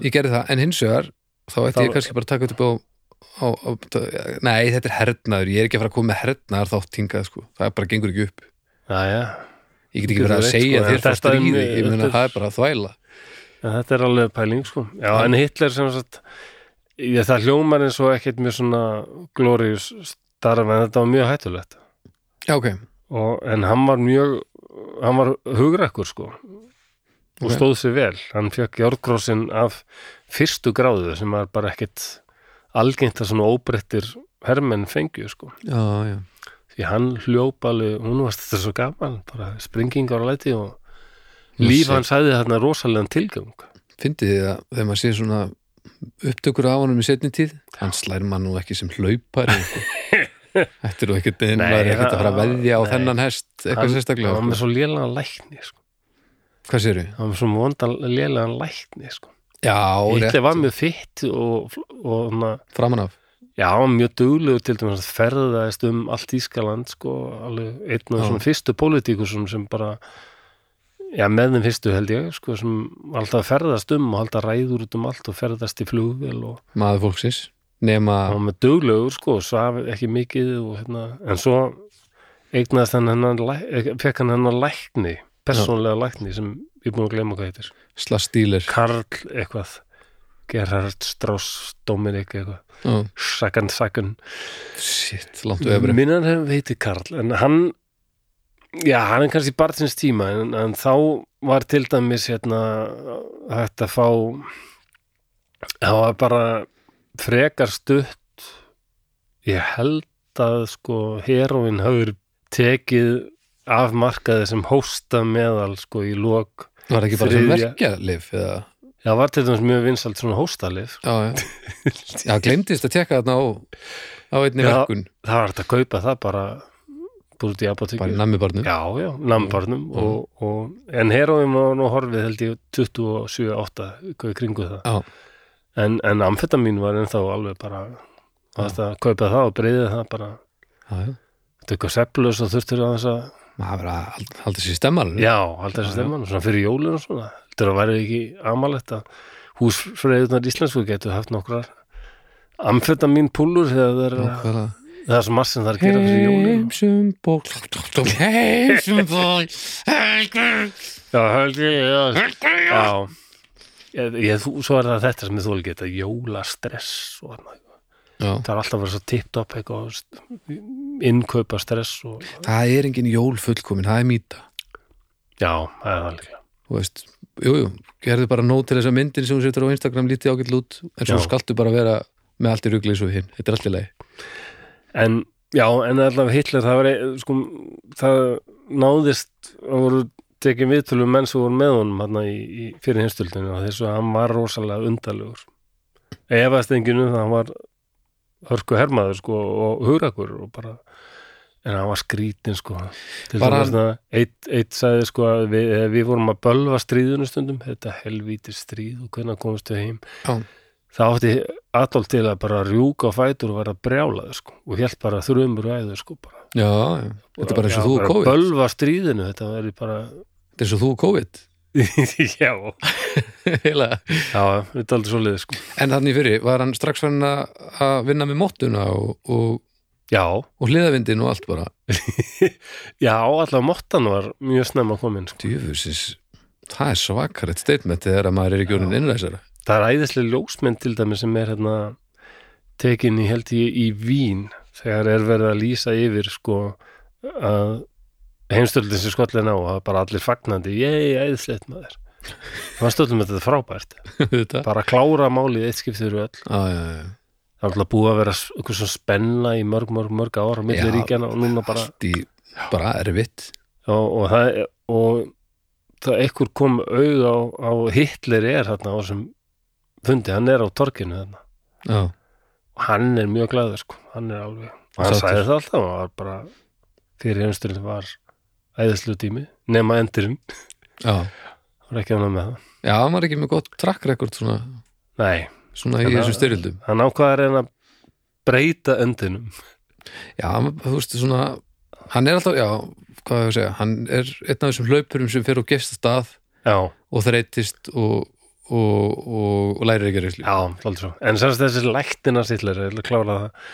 ég gerði það, en hins vegar þá ætti ég kannski bara að taka upp á, á, á nei, þetta er hernaður. Ég er ekki að fara að koma með hernaðar þátt hingað sko. það bara gengur ekki upp. Já, já, ég get ekki verið að segja sko, þér frá stríði. ég þetta er- það er bara að þvæla. En þetta er alveg pæling sko. Já, en Hitler sem sagt ég, það hljómar eins og ekkert mjög svona glorious starf en þetta var mjög hættulegt. Já, ok, og, en hann var mjög hann var hugrakkur sko og Ok. stóð sér vel. Hann fekk járgrósin af fyrstu gráðu sem var bara ekkert algengt að svona óbreyttir hermenn fengju sko já, já því hann hljóp alveg, hún varst þetta svo gaman bara springingar og læti og líf hans hæði þarna rosalegan tilgang fyndið þið að þegar maður sé svona upptökur af honum í setni tíð hann slær mann nú ekki sem hlaupari sko. <laughs> Þetta er nú ekkert einn maður er ekkert að fara að veðja á nei. þennan hest eitthvað hann, sérstaklega hann var sko. svo lélega lækni sko. Hvað séru? hann var svo vondan lélega lækni sko. Hitler var mjög fitt og, og na, framan af. Já, mjög duglegur til dæmis að ferðaðist um allt Ískaland sko, alveg einn af svona fyrstu pólitíkusum sem bara já, með þeim fyrstu held ég sko, sem alltaf ferðast um og alltaf ræður út um allt og ferðast í flugvél og maður fólksins nema, duglegur sko, svaf ekki mikið og, hérna, en svo eignaðist hann hennan læ- fekk hann hennan lækni persónlega lækni sem ég er búin að glemma hvað heitir slags stílir Karl eitthvað. Gerhard Strauss Dominik eitthvað. Já, Sagan Sagan. Shit, langt vefri minnan hefur heiti Karl en hann já, hann er kannski barðsins tíma en, en þá var til dæmis hérna hægt að fá það var bara frekar stutt. Ég held að sko heroin hafur tekið af markaði sem hósta meðal sko í lok Var það ekki bara sem eða? Það var til dæmis mjög vinsalt svona hóstalif Já, já, <laughs> já glemdist að tekka þarna á, á einni Já. verkun. það var hægt að kaupa það bara búið í apotekju bara í nammibarnu Já, já, og, en heroin var nú horfið held ég 27-8 hvað í kringu það. Já. en, en amfetamin var ennþá alveg bara að kaupa það og breyðið það bara. Já, já, þetta er eitthvað seplus og þurftur að þess að maður að hald- halda sér stemmar já, alltaf þessi stemman, svona fyrir jólun og svona. Þetta er að væri ekki amalegt að húsfreyðunar íslensku getur haft nokkrar amfetamin púlur þegar það er, það er svo margt sem það er að gera fyrir jólun Heimsum ból Heimsum ból Já, ég, já. Já. Ég, ég, þú, svo er það þetta sem þú vil geta, jólastress og annað. Já, Það er alltaf að vera svo tippt upp innkaupa stress og, það er engin jól fullkomin, það er mýta já, það er það líka. Þú veist, jú, jú, gerðu bara nót til þessa myndin sem þú setur á Instagram lítið ágætt lút en svo Já. skaltu bara vera með allt í rugli eins og hinn, þetta er allt í lagi En, já, en allavega Hitler, það var, ein- sko, það náðist, það voru tekið viðtölum menn sem voru með honum hann í, í fyrir hinstöldinu og þess að hann var rosalega undarlegur. Efast enginn um það, hann var hörku hermaður, sko, og hugrakur og bara, en hann var skrítin, sko. Til dæmis það, eitt, eitt sagði, sko, að við, eh, við vorum að bölva stríðinu stundum, þetta helvíti stríð og hvernig komast við heim. Já. Það átti Adolf til að bara rjúka á fætur og vera brjálaður, sko, og hélt bara þrjumur ræður, sko, bara. Já, já, þetta er bara eins og þú og bara COVID Bölva stríðinu, þetta verður bara Þetta er eins og þú og COVID <laughs> Já, <laughs> Heila. já, þetta er aldrei svo liðið, sko. En þannig fyrir, var hann strax farin að að vinna með mottuna og, og, og hliðavindin og allt bara? <laughs> Já, allavega mottan var mjög snemma komin, sko. Djöfusis, það er svakarett statement þegar að maður er ekki orðin innræsara Það er æðislega ljósmynd til dæmi sem er hérna tekin í held ég í Vín þegar er verið að lýsa yfir sko að heimstöldin sem skollin á og er bara allir fagnandi ég, æðislegt maður það var stöldum þetta frábært. <laughs> Þetta? Bara klára málið eitt skiptir öll. Já, já, já. Það er alltaf búið að vera eitthvað svona spenna í mörg, mörg, mörg ára milli Já. ríkjana og núna bara í bara erfitt. Og, og það er- og það ekkur kom auð á, á Hitler er þarna á þessum fundi, hann er á torkinu þarna. Já, og hann er mjög glæður sko, hann er alveg og hann sagði það alltaf, hann var bara fyrir heimsturinn var æðislu tími nema endurinn, já, var ekki ánað með það? Já, hann var ekki með gott track record svona, nei, svona í þessum styrjöldum. hann ákvaði að reyna að breyta endinum já, þú veist svona hann er alltaf, já, hvað hefur að segja? Hann er einn af þessum hlaupurum sem fer og gefst að stað já, og þreytist og, og, og, og lærir ekki að reysli já, alltaf svo. En semst þessi læktina Hitler, ég vil klára það.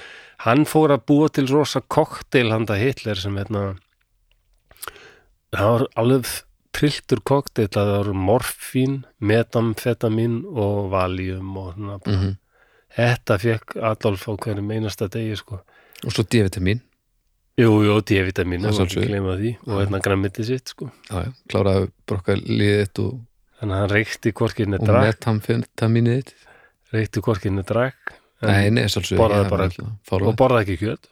Hann fór að búa til rosa kokteil handa Hitler sem hérna það var alveg trilltur kokteil að það voru morfín, metamfetamin og valium og svona mm Þetta fekk Adolf á hverjum einasta degi sko. og svo D-vitamin. Jú, jú, D-vitamin Það var ekki gleyma því. Og hérna græmmiti sitt sko. já, já, kláraði brokka liðið og, Þannig að hann reykti hvorkinni og drakk. metamfetaminið þitt. Reykti hvorkinni drakk. En- nei, nei, svolsög borðaði bara- og borða ekki kjöt.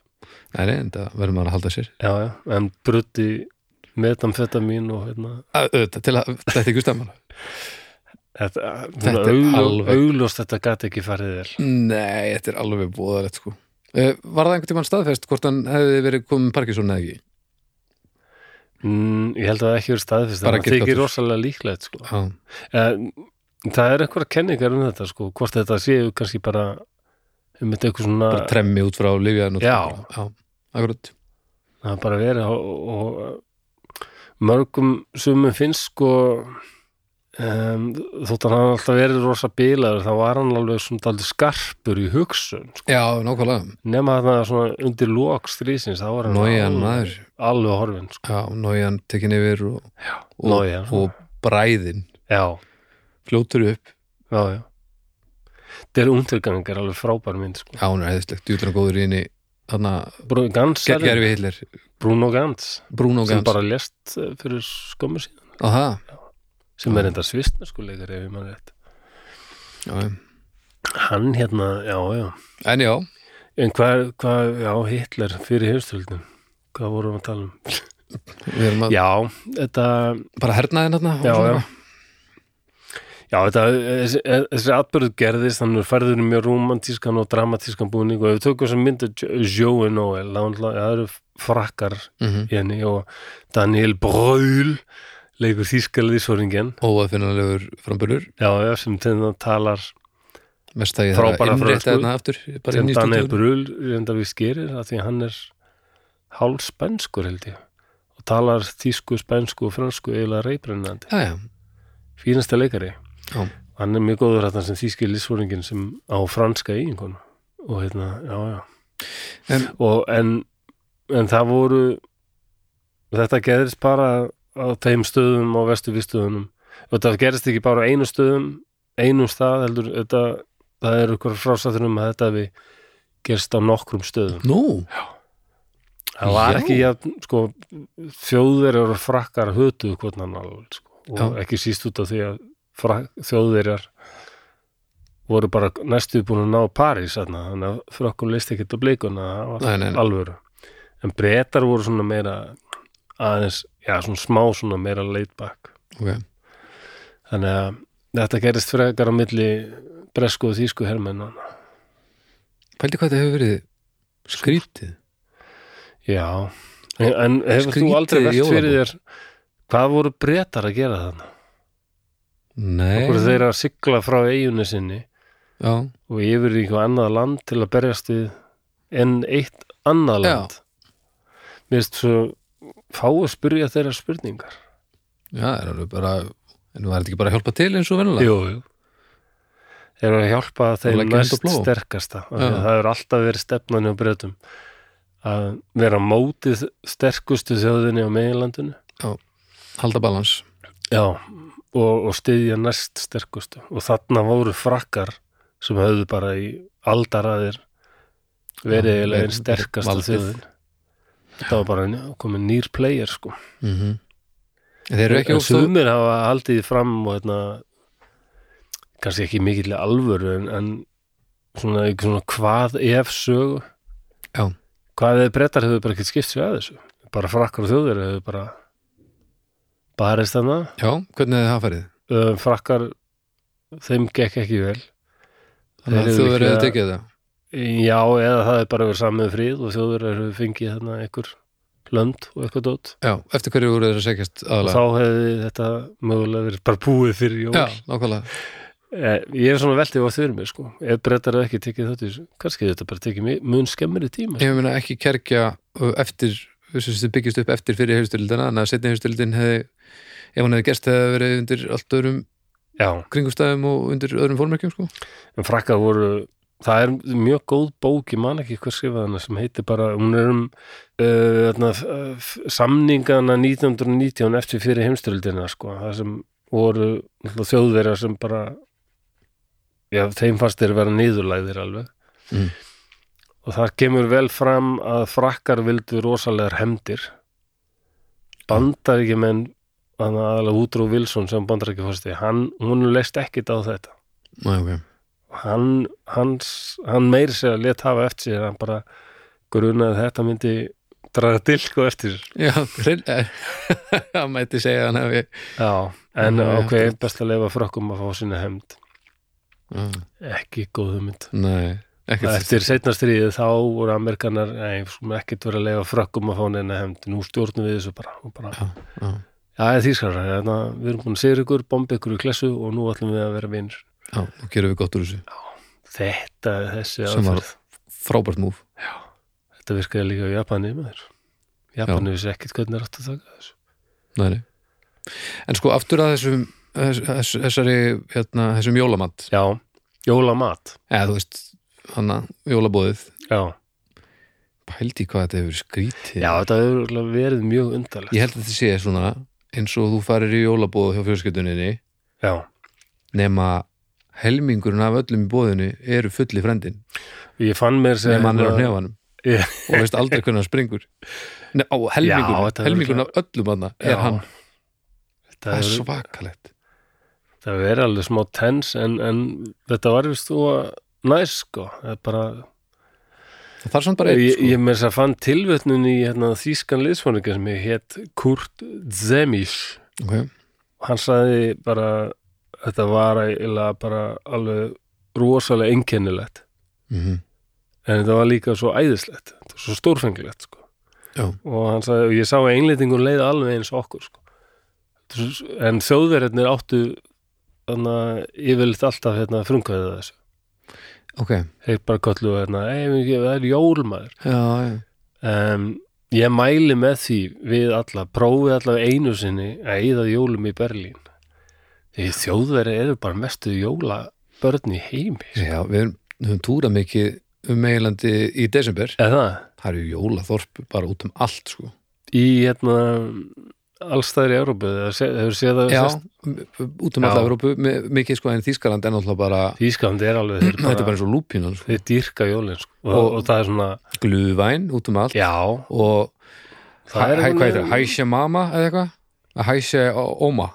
Nei, nei, en það verður maður að halda sér. Já, já, en brutti metamfetamin og hérna. Þetta ekki stemma Þetta, er alveg- augljóst þetta gæti ekki farið vel. Nei, þetta er alveg búðalegt sko. Uh, var það einhvern tímann staðfest hvort hann hefði verið komið Parkinson eða ekki? Mm, Ég held að það ekki verið staðfist Bara það þykir rosalega líklegt sko. já, en, Það er einhverja kenningar um þetta sko, hvort þetta séu kannski bara um þetta eitthvað svona bara tremmi út frá Já. já, akkurat. Það er bara verið og, og mörgum sumum finnst sko um, þótt að hann alltaf verið rosa bílaður þá var hann alveg svona daldið skarpur í hugsun sko. já, nákvæmlega, nema það svona undir lók strísins þá var hann Nójan alveg, alveg horfinn sko. já, Nójan tekin yfir og, og, Nójan. og bræðin já, fljótur upp já, já þetta er undirgangar alveg frábær mynd sko. já, hún er eðislegt, djúlan góður í henni þarna, Bruno Hitler. Bruno Gans Bruno sem bara lést eh, fyrir skömmu síðan. Á það sem er enda svistneskuleikar ef ég mann rétt. Já, já. hann hérna, já, já. En já, En hvað, hvað, já, Hitler fyrir heimstöldin, hvað vorum við að tala um? að Já, þetta, bara hernaðin og já, já, já, þetta, þessi, atbyrðu gerðist, hann er færður í mjög romantískan og dramatískan búning og ef við tökum sem myndu Joe Noel, það eru frakkar Mhm. í henni og Daniel Brühl leikur þýskaliðsforingin, óaðfinnanlegur framburður. Já, já, sem þeim talar, að Frábæra að þarna aftur bara sem Daniel stúdíun Brühl reyndar við skerir, af því að hann er hálf spænskur held ég og talar þýsku, spænsku og fransku eiginlega reybrennandi, já, já, fínasta leikari já, hann er mjög góður þetta sem þýski lýsfóringin sem á franska eiginkonu. Og hérna, já, já. En- og en en það voru þetta gerðist bara á þeim stöðum á vestu viðstöðunum og þetta gerðist ekki bara á einu stöðum einum stað heldur þetta, það er ykkur frásættur um að þetta við gerst á nokkrum stöðum. Nú, það var Já. ekki, ja, sko þjóðverjar og frakkar hötuðu hvort hann alveg, sko, og Já. ekki síst út af því að þjóðverjar voru bara næstu búin að ná París þarna, þannig að frökkum leist ekki nei, nei. alvöru. En breytar voru svona meira aðeins, já, svona smá svona meira laid back. Ok. Þannig að þetta gerist frekar á milli bresku og þýsku hermenn pældi hvað þetta hefur verið skrítið já, en, en hefur þú aldrei velt fyrir þér hvað voru breytar að gera þarna? nei, okkur þeir að sigla frá eigunni sinni já, og yfir í eitthvað annað land til að berjast við en eitt annað Já. land? Mér finnst svo fáu spyrja þeirra spurningar. Já, er alveg bara en var þetta ekki bara að hjálpa til eins og venjulega? Jú, jú. Eru að hjálpa þeim plóg. sterkasta Já. að það er alltaf verið stefnan hjá breytum að vera mótið sterkustu þjóðinni á meginlandinu. Halda balans. Já, og, og styðja næst sterkustu og þarna voru frakkar sem höfðu bara í aldaraðir verið eiginlega einn sterkasta valdið. þjóðin. Þetta var bara komið nýr player sko. Mm en þeir eru ekki en óstóð sumir hafa haldið fram og hérna kannski ekki mikill alvöru en, en svona, svona hvað ef sögu? Já. hvað ef brettar hefur bara ekkert skipt sér að þessu? Bara frakkar og þjóðir hefur bara barist þarna. Já, hvernig hefði það farið? uh, frakkar þeim gekk ekki vel. Þannig að að líklega- tekið það? Já, eða það er bara verið samið fríð og þjóðir hefur fengið þarna einhver lönd og eitthvað dót. Já, eftir hverju voru þeir að segjast og aðalega þá hefði þetta mögulega verið bara búið fyrir jól. Já, nákvæmlega. Eh, Ég er svona veldið á fyrir mig sko. Ef brettar hefði ekki tekið þetta kannski þetta bara tekið mun skemmri tíma sko. Ég meina ekki kerkja eftir að byggist upp eftir fyrir hefustildina en að setni hefustildin hefði ef hann hefði gerst hefði verið undir allt öðrum kringumstæðum og undir öðrum fórmerkjum sko. en frakkar voru það er mjög góð bók, ég man ekki hvað skrifaði hana sem heitir bara, hún er um uh, þarna, f- samningana 1919 eftir fyrir heimstyrildina sko, það sem voru þjóðverjar sem bara já, þeim fannst þeir vera niðurlæðir alveg Mm. Og það kemur vel fram að frakkar vildu rosalegar hemdir bandar ekki menn aðalega Woodrow Wilson sem bandar ekki fórsti, hann, hún leist ekkit á þetta. Næ, okay. hann, hans, hann meir sér að let hafa eftir sér hann bara grunaði að þetta myndi draga dilko eftir sér. Já, það <laughs> mætti segja hann hefði já, en Já, ok, best að leifa frökkum að fá sína hemd Já, ekki góð hugmynd. Nei, eftir setna stríðið þá voru amerikanar nei, ekkert vera að leifa frökkum að fá neina hemd nú stjórnum við þessu bara, bara Já, já, já, þýskar, hérna, við erum búin að segja ykkur bomba ykkur í klessu og nú ætlum við að vera vinnur já, nú gerum við gott úr þessu. Þetta, þessi Sem var- aðferð. Frábært múf þetta virkaði líka á Japani með þér Japani vissi ekkert hvernig er átt að taka þessu. Nei. En sko aftur að þessum þess, þess, þessari, hérna, þessum jólamat. Já, jólamat. Eða að jólabóðið. Já, pældi hvað þetta hefur skrítið. Já þetta hefur verið mjög undarlegt. Ég held að þetta sé svona eins og þú farir í jólabóð hjá fjölskylduninni já, nema helmingurinn af öllum í bóðinu eru fulli frendin ég fann mér sem nema hann er á hnefanum. Ég- og veist aldrei hvernig hann springur. Nei, á helmingurinn, helmingurinn af öllum hann er hann, þetta það er svakalegt. Það verið alveg smá tens en, en þetta var vist þú að næs sko það er bara, það er samt bara ég, sko. ég með þess að fann tilvötnun í hérna, þýskan liðsfóninga sem ég hétt Kurt Zemisch okay. hann sagði bara þetta var eiginlega bara alveg rosalega einkennilegt mm en þetta var líka svo æðislegt svo stórfengilegt sko. Já. og hann sagði, og ég sá að englendingur leið alveg eins okkur sko. En þjóðverðarnir áttu þannig að yfirleitt alltaf hérna, að þessu ok, þeir bara hérna, ei, það er jólmaður um, ég mæli með því við alla, prófið allavega einu sinni að eyða jólum í Berlín. Því þjóðverði eru bara mestu jólabörn í heimi sko. Já, við við höfum túrað mikið um meilandi í desember. Eða það? Það eru jólaþorp bara út um allt sko. í hérna allstæðir í Európu hefur séð það Já, út um Evrópu mi- mikið sko en Þýskaland er náttúrulega bara Þýskaland er alveg þeir, <clears throat> þetta er bara eins og lúpínan sko. þeir dýrka jólin sko. og, Og- og, það er svona glúðvæn út um allt já, og það er hæ, það? Hæsja mama eða eitthvað? Að Hæsja óma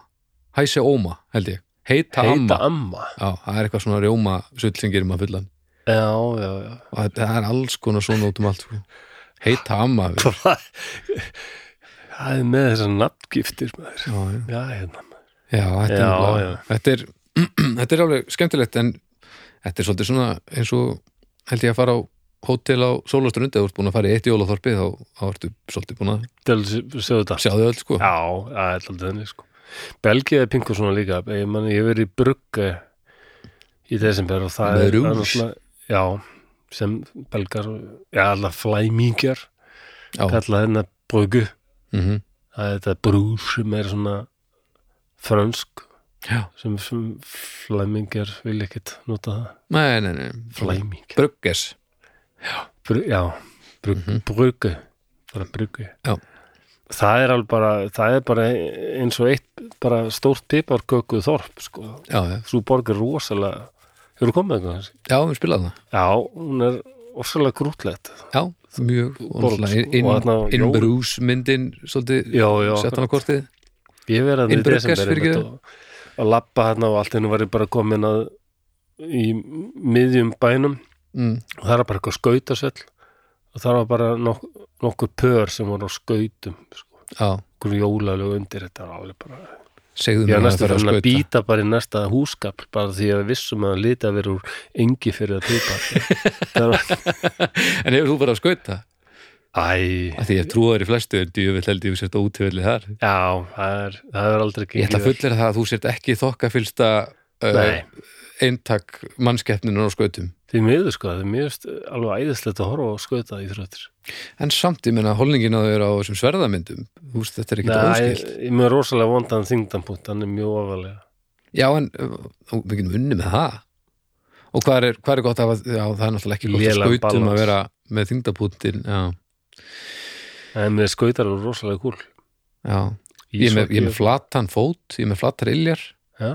Hæsja óma held ég Heita, heita amma Já, það er eitthvað svona rjóma sull sem gerir maður fullan já, já, já og þetta það er alls konar svona út um allt sko. Heita amma. <laughs> Hvað? Það er með þessar nafngiftir maður. Já, já. já, hérna Já, þetta, Já, er, já. þetta er <clears throat> þetta er alveg skemmtilegt en þetta er svolítið svona eins og held ég að fara á hótel á Sólastrund eða þú ert búin að fara í eitt jólaþorpi þá, þá ertu svolítið búin að til að sjá þetta sjá þau öll sko já, það er alltaf þenni sko Belgía er pingu svona líka ég, man, ég verið í brugge í desember og það Með er rús. já, sem belgar já, alltaf flæmingjar já. kalla þennan Mm það er þetta brús sem er svona frönsk já. sem, sem flæmingjar vil ekkert nota það. Nei, nei, nei. Flæmingjar. Brugges. Bru, já, brug, Mhm. brugge. Bara brugge. Já. það er alveg bara það er bara eins og eitt bara stórt piparköku þorp sko. Já, já, svo borg er rosalega. Hefur komið eitthvað? Já, við spilaðum það. Já, hún er rosalega grútlegt Já, mjög sko. inn, Og þarna inn jól- brús myndin svolítið hann á kortið ég verið að Brugges, fyrirgefðu. og, og lappa hérna og allt henni var ég bara komin að í miðjum bænum mm. og það er bara eitthvað skautasvell og það var bara nok nokkur pör sem voru á skautum sko. okkur jólalegu undir þetta var alveg bara segðu ég mér var að næstu það fyrir að að skauta. býta bara í næsta húsgafl bara því að við vissum að að vera úr engi fyrir að pipa. <laughs> En hefur þú bara að skauta? æ, Af því ég trúa þér í flestu ég vil held ég við sért á útífelli þar. Já, það er það er aldrei ég ætla að fullera það að þú sért ekki þokka fylsta uh, eintak mannskeppninu á skautum því miður sko, það er mjög alveg æðislegt að horfa á skauta í þrjóttir. En samt ég menna holningin á þér á þessum sverðamyndum þú veist þetta er Nei, óskilt ég ég með rosalega vondan þingdanpunkt, hann er mjög ofalega. Já en við getum unni með það. Og hvað er, hvað er gott að já, það er náttúrulega ekki gott að skautum að vera með þingdapúntin já, en með skautar eru rosalega kúl. Já. Ég er með, ég með flatan fót, ég er með flatar iljar. Já,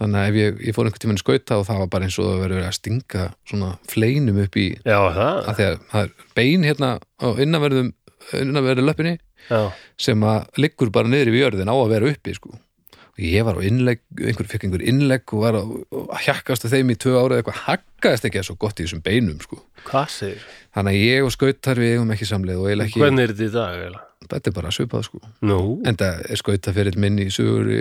þannig að ef ég, ég fór einhvern tímann skauta og það var bara eins og það verið að stinga svona fleinum upp í já, það að því að það er bein hérna á innanverðum innanverðu löppinni já, sem að liggur bara niður í jörðin á að vera uppi sko. og ég var á innlegg einhver fekk einhver innlegg og var að, að hjakkast að þeim í tvö ára eitthvað haggaðist ekki að svo gott í þessum beinum sko. þannig að ég og skautar við eigum ekki samleið ekki, hvernig er þetta í dag eiginlega? þetta er bara svipað sko. nú, en það er skautaferill minn í sögur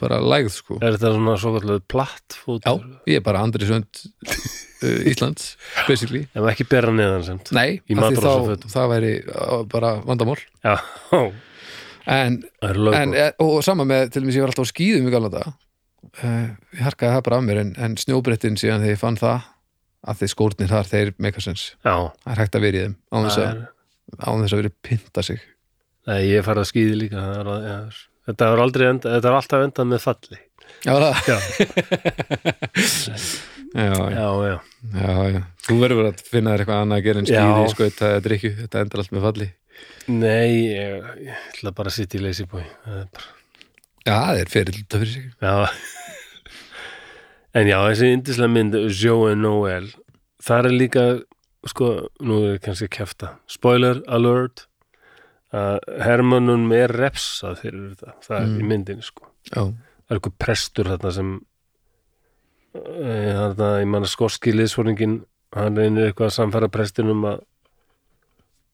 bara lægð sko. er þetta svona svo kallega platt já, fótur ég er bara Andri Sönd uh, <laughs> Íslands basically. Ef ekki bera neðan semt Nei, af því þá, það væri uh, bara vandamál. Já, en, en, lögbóð e- og sama með, til dæmis ég var alltaf á skýðum í galna dag uh, ég harkaði það bara af mér en, en snjóbrettin síðan þegar ég fann það að þeir skórnir þar, þeir meikasens já, það er hægt að vera í þeim á þess að, er vera pinta sig. Nei, ég farið að skýði líka það er, að- já, þetta er enda, þetta er alltaf endað með falli. Já, það, <laughs> já, já, já, já, já. Þú verður að finna þér eitthvað annað að gera en skýði, Já. sko, þetta er drikju, þetta endar allt með falli. Nei ég, ég ætla bara að sitja í það er bara Já, það er fyrir þetta fyrir sig. Já. En já, þessi indislega mynd Joe and Noel. Það er líka, sko, nú er ég kannski að kæfta Spoiler alert Hermannum er refsað fyrir þetta, það er í myndinni sko. Já, það er eitthvað prestur þarna sem e, þarna, ég manna skorski liðsfóringin hann reynir eitthvað að samfæra prestinum að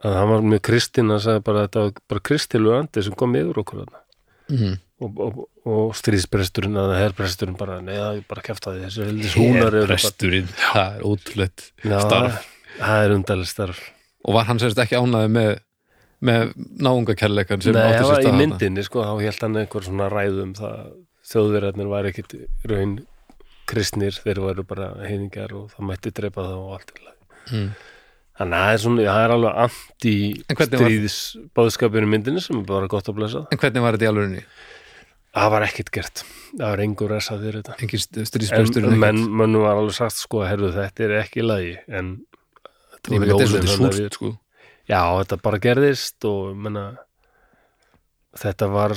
að hann var með Kristín hann sagði bara að þetta var bara Kristilu andi sem kom yfir okkur þarna. Mm og, og, og stríðspresturinn eða herrpresturinn bara, neða, ég bara kæfta því þessi heldis húnar eru bara presturinn, það er Já, starf. það er undarlega starf. Og var hann sérst ekki ánæði með með náungakærleikan sem átti það sér var í myndinni, sko, þá held hann einhver svona ræðum það þjóðverðarnir var ekkit raun kristnir, þeir varu bara heiningar og það mætti drepa það og allt. Mm. Þannig að það er svona, það er alveg anti En hvernig var- stríðis báðskapinu myndinni sem er bara gott að blessa. En hvernig var þetta í alvörinni? Það var ekkit gert. Það var engur resað fyrir þetta. Engin En, stríðsprestur menn, mönnu var alveg sagt sko að herðu þetta er ekki lagi en voru þetta er að Já, þetta bara gerðist og menna, þetta var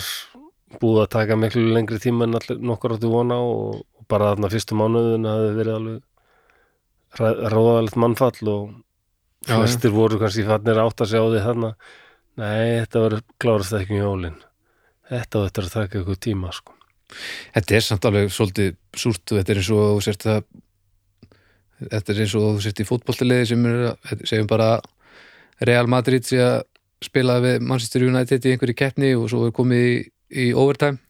búið að taka miklu lengri tíma en allir nokkur áttu vona og, og bara þarna fyrstu mánuðin hafði verið alveg ráðalegt mannfall og Já, flestir voru kannski fannir átt að sjá því þarna Nei, þetta var klárast ekki um jólin Þetta á þetta að taka ykkur tíma sko. Þetta er samt alveg svolítið súrt og þetta er eins og þú sért að þetta er eins og þú sért í fótboltaliði sem er, að- segjum bara Real Madrid sé að spila við Manchester United í einhverju keppni og svo er komið í, í overtime.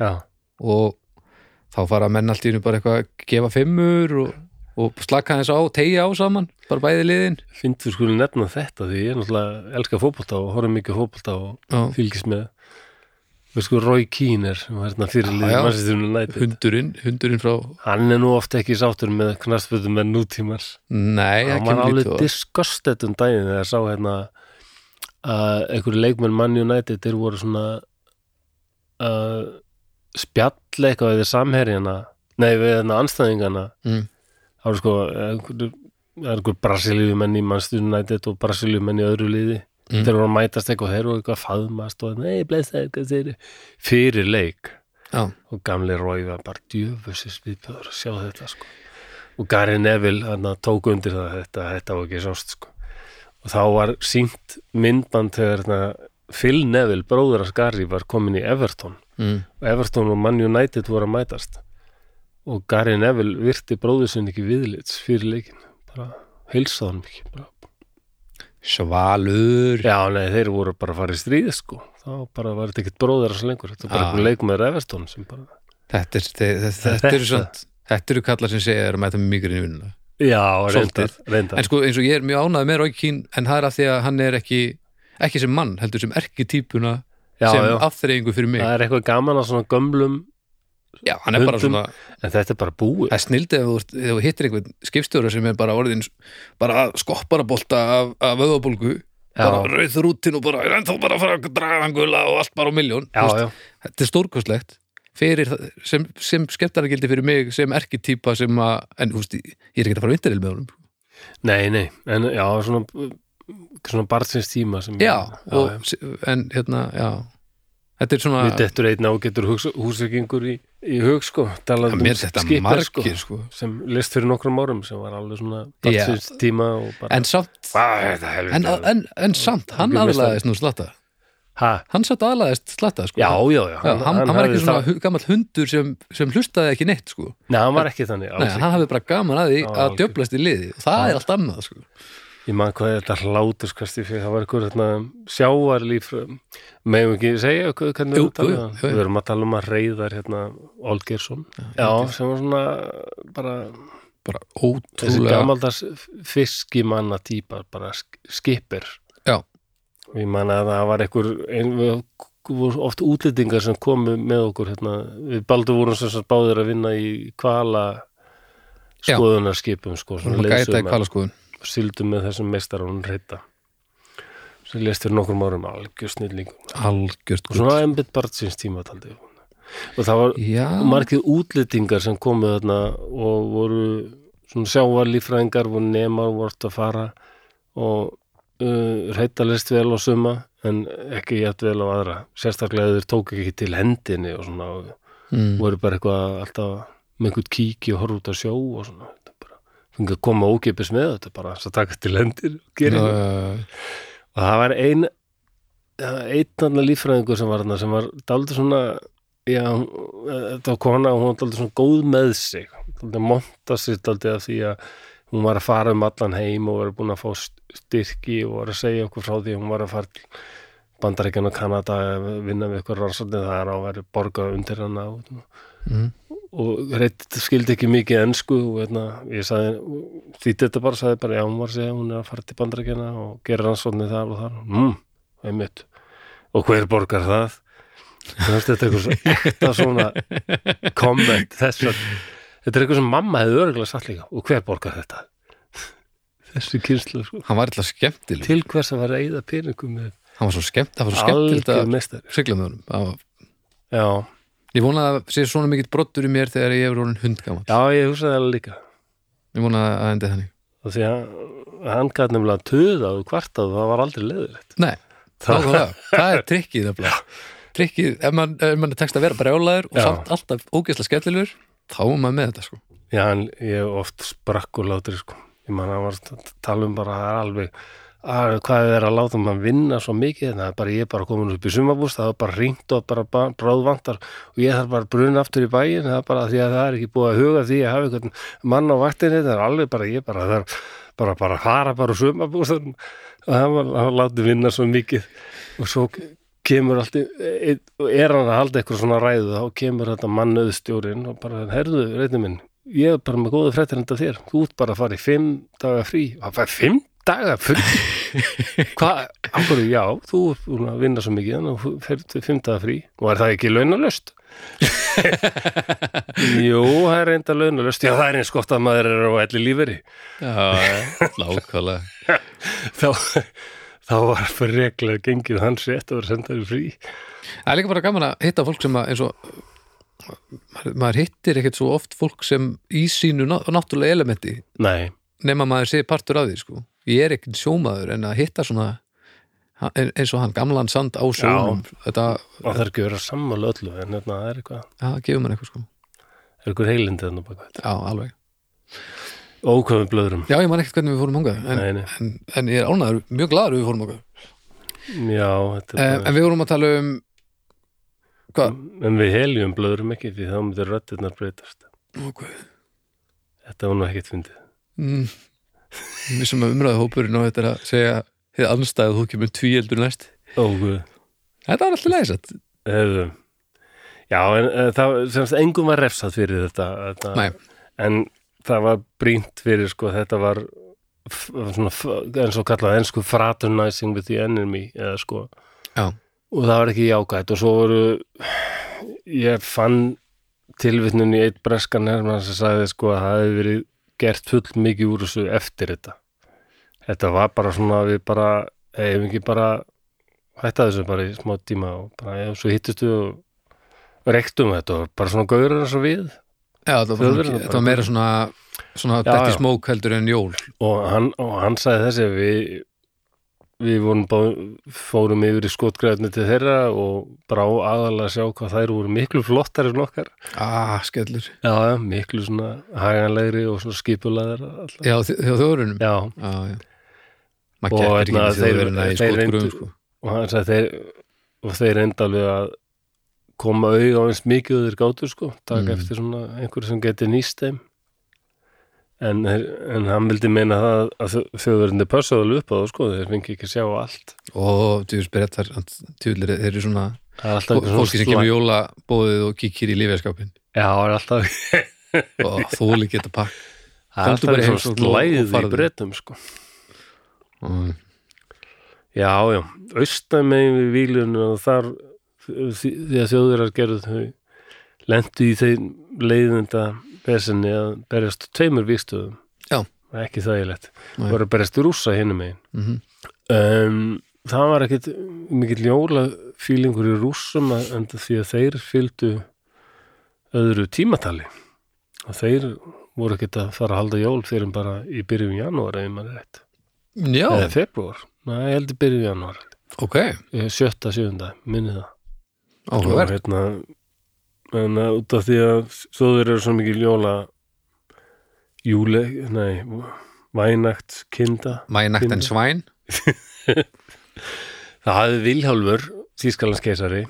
Já, og þá fara menn allt í einu bara eitthvað að gefa fimmur og, og slaka hans á, tegja á saman bara bæði liðin. Þú skulle nefna þetta því ég er náttúrulega elska fótbolta og horfum mikið á fótbolta og Já. fylgist með við sko Roy Keane er sem var hérna fyrir Já, liðið já. Manchester United. Hundurinn, hundurinn frá hann er nú ofta ekki sáttur með knarspöldum með nútímar nei, hann ekki var mjög alveg disgusted um daginn þegar sá hérna að einhverju leikmenn Man United þeir voru svona að spjalla eitthvað við samherjana nei við hérna anstæðingana mm. það voru sko einhverju það er einhver Brasilíu menn í Manchester United og Brasilíu menn í öðru liði Mm. þeir voru að mætast eitthvað, þeir voru eitthvað að faðmast og nei, blessaði, hvað þeir fyrir leik. Já, og gamli Rói var bara djöfusins viðbjöður að sjá þetta sko. Og Gary Neville tók undir það að þetta, þetta var ekki sást sko. Og þá var sínt myndband þegar hérna, Phil Neville, bróður hans Gary var komin í Everton. Mm. og Everton og Man United voru að mætast. Og Gary Neville virti bróður sinn ekki viðlits fyrir leikin bara heilsaðan mikið bara. Svalur. Já, nei, þeir voru bara að fara í stríði sko. Þá bara var þetta ekkert bróðar svo lengur. Þetta var bara Ah. einhver leik með sem bara Þetta, er, þetta, þetta, Þetta- eru svona Þetta. eru kallar sem segja að mæta með migrinn í vinnuna. Já, reyndar, reyndar. En sko eins og ég er mjög ánægð með Keane en það er af því að hann er ekki ekki sem mann, heldur sem erki típuna Já, sem já. afþreyingu fyrir mig. Það er eitthvað gaman að svona gömlum Já, hann er bara svona en þetta er bara búið. Það er snildið ef þú, þú hittir einhvern skipstjóra sem er bara orðin bara skopparabolta af, af vöðabólgu Já. bara rauður útin og bara er ennþá bara að fara að draga hann gula og allt bara á miljón Já, já, Þetta er stórkostlegt. Fyrir, sem, sem skemmtaragildi fyrir mig sem erkitýpa sem að en þú veist, ég er ekki að fara vinteril með honum. Nei, nei en já, svona svona barnsins tíma sem Já, og, já. en hérna, já. Þetta er svona, Við dettur einn ágetur húsvíkingur í, í hug sko, að talandi mér þetta skipper, margir sko. sem list fyrir nokkrum árum sem var alveg svona barnsins tíma og bara En samt, en, en, en samt hann aðlaðist nú slatta ha? Hann satt aðlaðist slatta sko. Já, já, já, Já, hann, hann, var ekki svona það- gamall hundur sem, sem hlustaði ekki neitt sko. Nei, hann var ekki þannig Nei, hann hafði bara gaman að því að algjör. djöflast í liði og það er allt annað sko. Ég man hvað er þetta hláturskast ég fyrir, það var eitthvað sjáarlíf meðum ekki segja hvað- hvernig Jú, við jú, jú. Við erum að tala um að reyðar hérna Olgersson Já, sem var svona bara bara þessi ótrúlega gamaldags fiskimanna típa, bara sk- skipper. Já. og ég man að það var einhver ein, við voru oft útlendingar sem komu með okkur hérna, við baldur vorum sem sagt báðir að vinna í kvala Já. skoðunarskipum sko, Við erum að gæta sildum með þessum meistarunum reyta sem lést fyrir nokkrum árum algjör snillingum algjört og svona embit barnsins tíma taldi og það var Já, margir útlendingar sem komu þarna og voru svona sjávarlífræðingar voru nemar vort að fara og uh, reytalist vel á suma en ekki jætt vel á aðra. Sérstaklega þeir tók ekki til hendinni og svona mm, voru bara eitthvað alltaf með einhvern kíki og horf út að sjó og svona fengið að koma ókipis með þetta bara að taka til hendir og gera eitthvað. já, og það var ein einn annar líffræðingur sem var þarna sem var daldur svona já, þetta var kona og hún var daldur svona góð með sig. Daldur monta sér daldur af því að hún var að fara um allan heim og var búin að fá st- styrki og var að segja okkur frá því hún var að fara Bandaríkjan og Kanada vinna við eitthvað rannsóknir það er á að vera borgað undir hana og, mm, og reitt skildi ekki mikið ensku og hérna, ég sagði því þetta bara sagði bara, já, hún var að segja hún er að fara til bandarækjana og gera rannsóknir þar og þar, mm, einmitt. Og hver borgar það? Þetta er eitthvað svo ekta svona komment þess að þetta er eitthvað sem mamma hefði örgulega sagt líka. Og hver borgar þetta? Þessi kynslu sko. hann var eitthvað skemmtileg til hvers að vera að eyða peningum hann var svo skemmt, það var svo skemmtilegt algjör var- já, ég vona að það sé svona mikill brottur í mér þegar ég hefur honum hundgaman já, ég hugsaði alveg líka. Ég vona að það endi þannig. Og því að hann gæti nefnilega töðað og kvartað og það var aldrei leðilegt Nei, <laughs> nákvæmlega, það er trikkið trikkið, ef mann man tekst að vera brjálaður og Já. samt alltaf ógeðslega skemmtilegur þá er maður með þetta sko. Já, en ég hef oft sprakk og látri sko. Ég man að var að tala um bara að það er alveg að, hvað er að láta mann vinna svo mikið það er bara ég er bara komin upp í sumabúst það er bara ringt og bara ba- bráðvantar og ég þarf bara að bruna aftur í bæin það er bara því að það er ekki búið að huga því að hafa einhvern mann á vaktinni það er alveg bara ég bara er bara, bara að fara bara sumabúst og það var að láta vinna svo mikið. Og svo kemur allt er hann að halda eitthvað svona ræðu þá kemur þetta mannöðstjórin og bara, herðu, reyndi minn ég er bara með góða fréttir enda þér. Þú ert bara að fara í fimm daga frí. Og það fær fimm daga frí <laughs> hvað, ákvörðu, já þú búin að vinna svo mikið þannig að þú ferð til fimm daga frí. Og er það ekki launalöst <laughs> jú, það er reynda launalöst já, það er eins gott að maður er á elli líferi Já, nákvæmlega. <laughs> Þá, þá var fyrir reglega gengið hans rétt að vera sendaður frí. Það er líka bara gaman að hitta fólk sem að eins og maður, maður hittir ekkert svo oft fólk sem í sínu ná- náttúrulega elementi. Nei, nema maður sé partur af því sko. Ég er ekkert sjómaður en að hitta svona en- eins og hann gamlan sand á sjónum þetta, og það er ekki verið að sammála öllu en hérna, það er eitthvað, það gefur mann eitthvað sko. er eitthvað heilindi þannig baka þetta já, alveg ókvæmum blöðrum já, ég man ekkert hvernig við fórum hongað en, nei. en, en ég er ánæður, mjög glaður við fórum hongað já, þetta eh, er en við vorum að tala um hvað? En við heljum blöðrum ekki því þá myndir röttirnar breytast. Okay. Þetta var nú ekkert fyndið. Mm, við sem að umræða hópurinn og þetta að segja þið anstæðu þú kemur tvíeldur næst. Og uh, þetta var alltaf læsat hefðu já, en uh, það, semst, engum var refsað fyrir þetta, þetta en það var brýnt fyrir sko, þetta var svona, eins og kallað ensku fraternizing with the enemy eða sko. Já. og það var ekki jákvætt. Og svo voru ég fann tilvitnun í eitt breskan hermann sem sagði sko að það hefði verið gert full mikið úr þessu eftir þetta. Þetta var bara svona við bara hefum ekki bara hætta þessu bara í smá tíma og bara já, svo hittustu og reyktum þetta og bara svona gauður eins og við. Já, þetta var, bara- þetta var meira svona svona detti smók heldur en jól. Og hann, og hann sagði þessi við við vorum bá, fórum yfir í skotgræðni til þeirra og brá aðalega að sjá hvað þær voru miklu flottari en okkar. Ah, skellur. Já, miklu svona haganlegri og svona skipulaðar. Já, þjóðurunum já, Já, já. Og hérna, þeir- þeir reyndu- sko. og hann sagði þeir og þeir enda alveg að koma auð á eins mikið og þeir gátu sko, taka Mm. eftir svona einhverju sem geti nýst þeim en, en hann vildi meina það að þjóðverðinni passaðu alveg upp á það sko, þeir fengi ekki að sjá allt. Og djúðis brettar Tjúðlir, þeir eru svona Fólki sem kemur jólabóðið og kíkir í lífjaskapin já, það er alltaf, <laughs> og þóli geta pakk. Það er alltaf og- og slæðið í farðu. breytum sko. Mm. já, já, austan megin við vílunum og þar því að þjóðverðar gerðu þau lendu í þeim leiðinda besinni að berjast tveimur víkstöðum Já. ekki þægilegt, Nei. voru berjast í rússa hinum megin. Mhm. um, það var ekkit mikill jólafílingur í rússum að- en því að þeir fylgdu öðru tímatali. Og þeir voru ekkit að fara að halda jól fyrir bara í byrjun janúar eða maður er rétt, eða februar Nei, ég heldur byrjun janúar. Ok, sjötta, sjöunda, minni það. Og hérna en að út af því að þóður eru svo mikið ljóla júle, nei vænagt kinda Mænakt en svæn. <laughs> Það hafði Vilhjálfur Þýskalandskeisari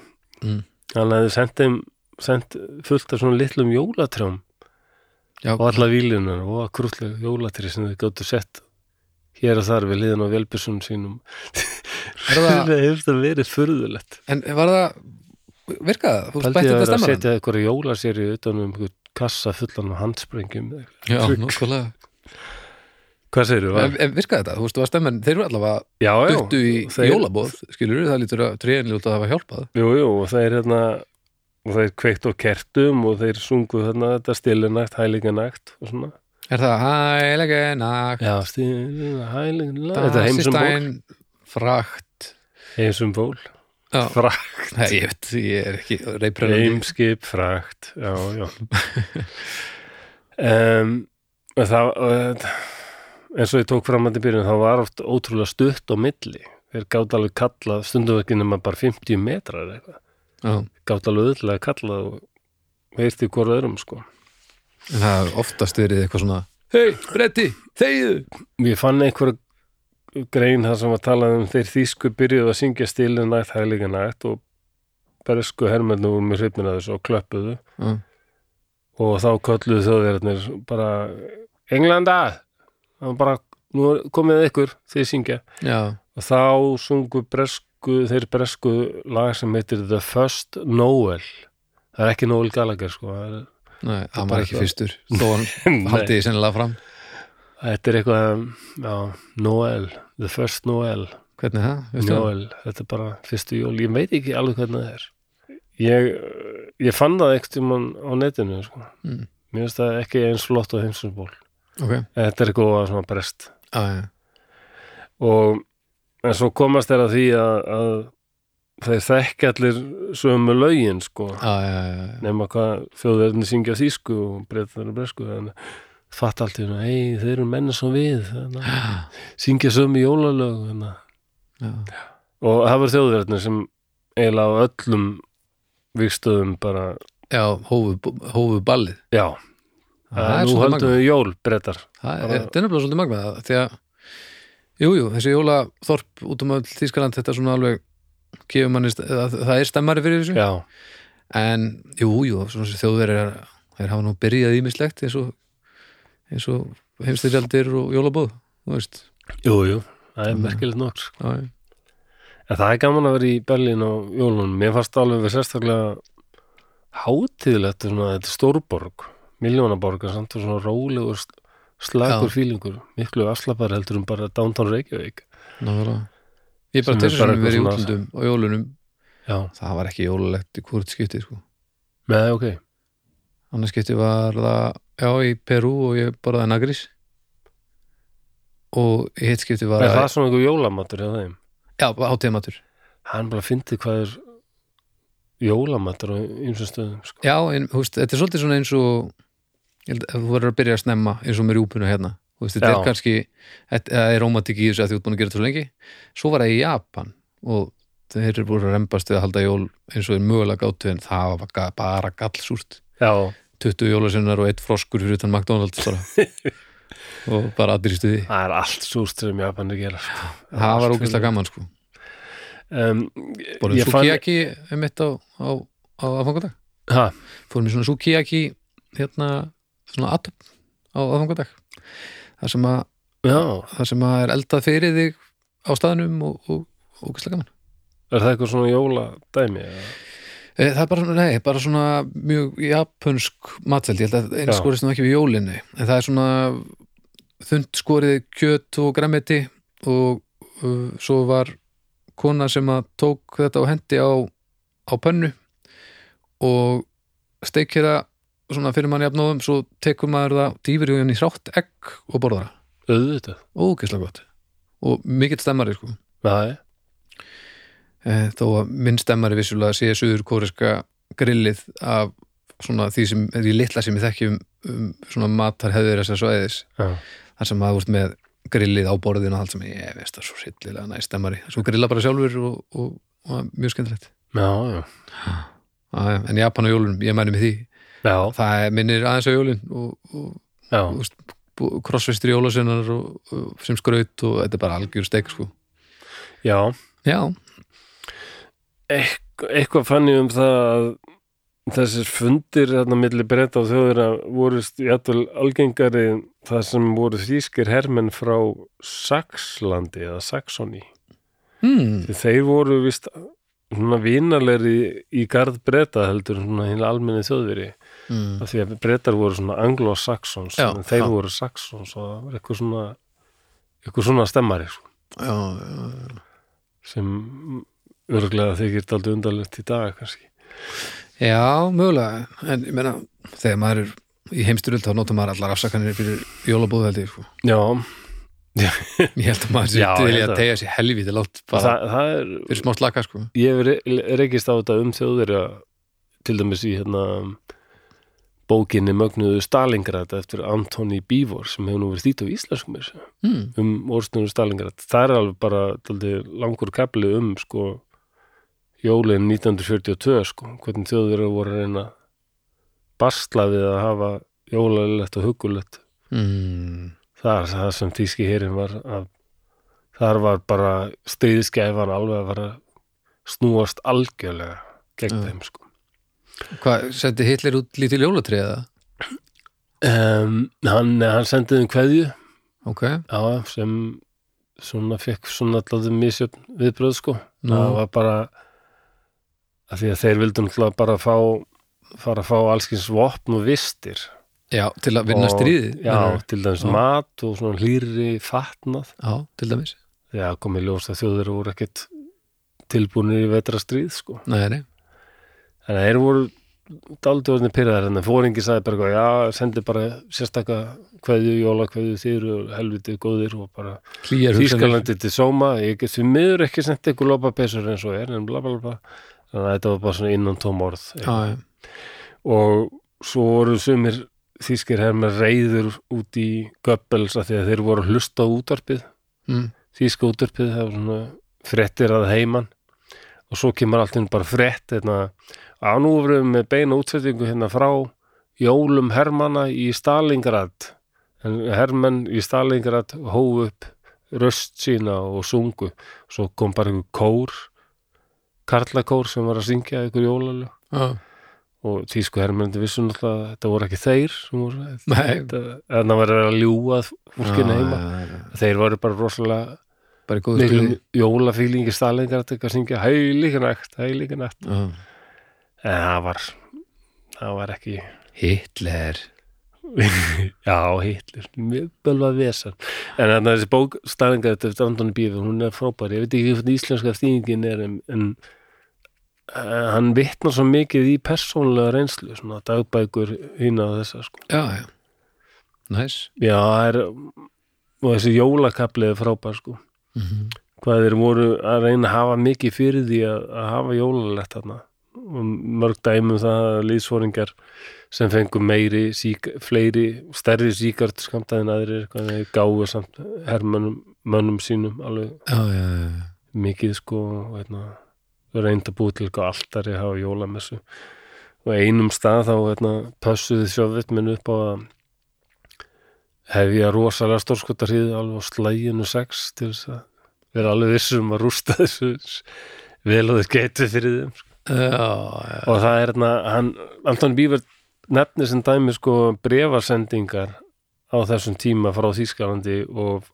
Mm. hann hefði sendt fullt af svona litlum jólatrjám. Já, og alla vílunar og krútlega jólatri sem þau gáttu sett hér og þar við liðan á velbjörsun sínum. <laughs> Það- hefst að verið furðulegt. En var það, virkaði það? Þú Haldi spætti þetta að vera að stemma setja eitthvað jólaseri utan um einhver kassa fullan af handsprengjum Já, nokkulega Hvað var- en virkaði þetta, þú veist, þú var stemmen Þeir eru allavega Já, já, duttu í þeir- jólabóð Skilur það lítur að tréin ljóta að hafa hjálpað. Jú, jú, og þeir hérna og þeir kveikt á kertum og þeir sungu þarna þetta stilinægt, hælinganægt og svona. Er það hælega nakt Já, stilinægt, hælinganægt Þetta heimsum ból frakt. Heimsum ból, frakt. Nei, ég veit, ég er ekki reyprennandi Heimskip, frakt. Já, já. Um, Það eins og ég tók fram að í byrjun þá var oft ótrúlega stutt á milli. Þeir gátt alveg kalla stundum ekki nema bara 50 metrar eða eitthvað. Já, gátt alveg öðlega að kalla og veist í hvort öðrum sko. En það hefur oftast verið eitthvað svona Hei, bretti, þegiðu Ég fann einhver grein þar sem að tala um þeir þýsku byrjuðu að syngja stilin nægt, hægleika nægt og bersku hermennu voru með hrifmin að þessu og klöppuðu. Já, og þá kölluðu þjóðverðarnir bara Englanda! Það var bara, nú komið ykkur þeir syngja. Já, og þá sungu bresku, þeir bresku lag sem heitir The First Noel. Það er ekki Noel Gallagher sko það er, nei, það bara var ekki eitthvað. fyrstur. Þó hann <laughs> Nei. haldi því sennilega fram. Þetta er eitthvað já, Noel, The First Noel. Hvernig er það? Noel, þetta er bara fyrstu jól. Ég veit ekki alveg hvernig það er. Ég, ég fann það ekkert um á netinu sko. Mm. mér finnst það ekki eins flott á heimsumból Ok, þetta er eitthvað svona brest. Já, já, og en svo komast þeir að því að, að þeir þekki allir sömu lögin sko. Já, já, já. nema hvað þjóðverðinni syngja þýsku og breytar og bresku þannig fatt allt í hérna, hei þeir eru menna svo við þannig, að syngja sömu jólalög að- já. og það var þjóðverðinni sem eiginlega á öllum vikstöðum bara, já hófu, hófu ballið. Já. Það að er nú höldum við jól breytar Það er, er nefnilega svolítið magnað því að, jú, jú, þessi jólaþorp út um öll Þískaland, þetta er svona alveg manni, það, það er stemmari fyrir þessu. Já, en, jú, jú, þessi þjóðverið þeir hafa nú byrjað ímislegt eins og eins og heimstyrjaldir og jólabóð þú veist jú, jú, það er merkilegt nokk sko. En það er gaman að vera í Berlín á jólunum. Mér fannst alveg við sérstaklega hátíðilegt, þetta er stórborg, miljónaborg, samt og svona rólegur, sl- slagur Já. fílingur, miklu afslapar heldur um bara downtown Reykjavík. nákvæmlega ég bara þess að vera í útlundum og jólunum, Já, það var ekki jólulegt í hvort skipti sko. með ok. annars skipti var það já, í Perú og ég borðaði nagrís og hitt skipti var Er það svona einhver jólamatur hjá þeim? já, hátíðamatur Hann bara fyndi hvað er jólamatur á ymsum stöðum, sko. já, en þú veist, þetta er svolítið svona eins og held að þú verður að byrja að snemma eins og með rjúpuna hérna. Þú veist, þetta er kannski, þetta er rómatik í þessu að því út búin að gera þetta svo lengi. Svo var það í Japan og þeir eru búin að rembast við að halda jól eins og er mögulega gátu en það var bara gallsúrt. Já, 20 jólasinnar og eitt froskur fyrir utan McDonalds bara. <laughs> Og bara allir í stuði. Það er allt súst sem Japanir gera, sko. það var ógeðslega gaman sko. Um, ég fann- sukiyaki einmitt á, á, á aðfangadag Ha, fórum í svona sukiyaki hérna svona atom á aðfangadag það sem að, já, það sem að er eldað fyrir þig á staðnum og ógeðslega gaman. Er það eitthvað svona jóladæmi? eða? E, það er bara, nei, bara svona mjög japansk matseld, ég held að einu Já. skorist nú ekki við jólinni, en það er svona þund skorið kjöt og græmeti og uh, svo var kona sem að tók þetta á hendi á, á pönnu og steikir það svona fyrir manni jafnóðum, svo tekur maður það dýfir í henni hrátt egg og borðar það. Auðvitað. ógeðslega gott. Og mikill stemmari sko. Já, eh, þó að minn stemmari vissulega sé suður kóreska grillið af svona því sem er í litla sem ég þekki um, um svona matarheður þessar svæðis. Já. þar sem maður úr með grillið á borðinu og allt sem ég veist það svo sillilega næst stemmari. Svo grilla bara sjálfur og, og, og mjög skemmtilegt. Já, já. ah, en Japan og jólunum, ég mæni með því. Já, það minnir aðeins á jólun og, og, og krossvistri jólasinnar og, og sem skraut og þetta er bara algjör steik sko. Já, já, eitthvað fann ég um það að þessir fundir þarna milli breyta og þjóðina voru jættul algengari það sem voru þýskir hermenn frá Saxlandi eða Saxoni hmm, þeir voru vist svona vinalegri í garð breyta heldur svona hinn almenni þjóðveri. Hmm. af því að breytar voru svona anglo-saxons en þeir já. voru saxons og það var eitthvað svona eitthvað svona stemmari sko, já, já, sem örglega þykir daldi undarlegt í dag kannski Já, mögulega, en ég meina þegar maður er í heimstyrjöld þá notar maður allar afsakanir fyrir ég sko. Já, Ég held að maður sé til í að tegja sér helviti látt bara það er fyrir smá slaka sko. ég rekist á þetta um þjóðverja til dæmis í hérna bókinni mögnuðu Stalingrad eftir Antoni Bívor sem hefur nú verið þýtt á íslenskum hmm. um orðstunum Stalingrad það er alveg bara daldi, langur kapli um sko jólin 1942 sko hvernig þjóðverja voru að reyna að basla við að hafa jólalegt og hugulegt Hmm. það er það sem þýski hérin var að þar var bara stríðskæfan alveg að vara snúast algjörlega gegn Já. þeim sko Hvað, sendi Hitler út lítil jólatriða? um, hann, hann sendið um kveðju Ok, já, sem svona fekk svona allavega misjöfn viðbröð sko Nú. það var bara að því að þeir vildu náttúrulega bara fá fara að fá allskins vopn og vistir já, til að vinna stríðið já, meinarðu? til dæmis Já. mat og svona hlýri fatnað já, til dæmis Já, komið ljós að þjóðir voru ekkert tilbúinir í vetra stríð, sko. Nei, nei, Þannig að þeir voru dálítið orðinni pyrraðar, en fóringi sagði bara, já, sendi bara sérstaka kveðju, jóla kveðju þýru og helvitið góðir og bara Þýskalandi til sóma, ég get því miður ekki sendi ykkur lopapesur eins og er, en bla bla bla. Þannig að þetta var bara svona innan tóm orð. Já, Og svo voru sumir þýskir hermar reyður út í Göppels að því að þeir voru að hlusta á útvarpið. Mm. þýska útvarpið það var svona frettir að heiman. Og svo kemur allt inn bara frett hérna, að nú erum við með beina útsettingu hérna frá Jólum Hermanna í Stalingrad. En Hermann í Stalingrad hóf upp röst sína og sungu. Svo kom bara einhver kór karlakór sem var að syngja einhver jólalög. Já, og tísku hermennandi vissu náttúrulega að þetta voru ekki þeir sem voru þetta, en það var að ljúga fólkinu Já, heima. já, já. þeir voru bara rosalega stuði. jólafílingi staðlengar að syngja heilíkanægt, heilíkanægt Já. en það var það var ekki Hitler <laughs> já, Hitler, bölvað vesan en þannig að þessi bók staðlengar þetta eftir Antoni Bífi, hún er frábær. Ég veit ekki hvernig íslenska þýðingin er en, en uh, hann vitnar svo mikið í persónulega reynslu svona dagbækur hína og þessa sko. Já, já. Næs já, það er og þessi jólakapli er frábær sko. Mhm. hvað þeir voru að reyna að hafa mikið fyrir því að, að hafa jólalegt þarna mörg dæmum það að liðsforingar sem fengu meiri, sík, fleiri stærri síkart skamtaðin aðrir gáðu samt hermönnum mönnum sínum alveg Já, já, já, mikið sko hérna, reynda búið til eitthvað altari að hafa jólamessu og einum stað þá hérna, pössuði sjóðvitminn upp á að hefja rosalega stórskotarhið alveg á slæginu 6 til þess að vera alveg vissum að rústa þessu vel og þess getur fyrir þeim sko. Og það er hérna Anton Bíver nefnir sem dæmi sko brefasendingar á þessum tíma frá Þýskalandi og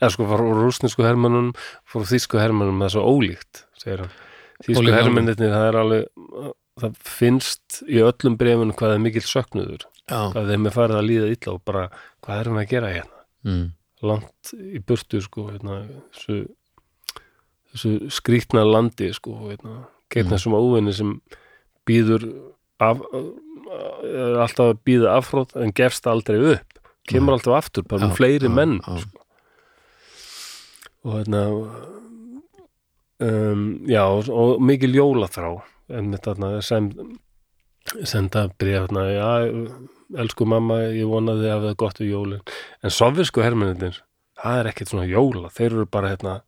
eða sko frá rústnesku hermannum frá þýsku hermannum það er svo ólíkt segir hann þýsku hermannir það er alveg það finnst í öllum brefun hvað er mikill söknuður já. hvað þeim er farið að líða illa og bara hvað er hann að gera hérna Mm. langt í burtu sko hérna, þessu, þessu skrýtna landi sko hérna, geitna sem óvinni sem býður af, er alltaf að býða afhrótt en gefst aldrei upp kemur alltaf aftur, bara Já, fleiri menn. Sko. og hérna um, já og, og mikil jólaþrá en þetta sem senda bréf hérna, já, elsku mamma, ég vona þið að það gott við jólin en sovjasku hermenninir það er ekkert svona jóla, þeir eru bara hérna,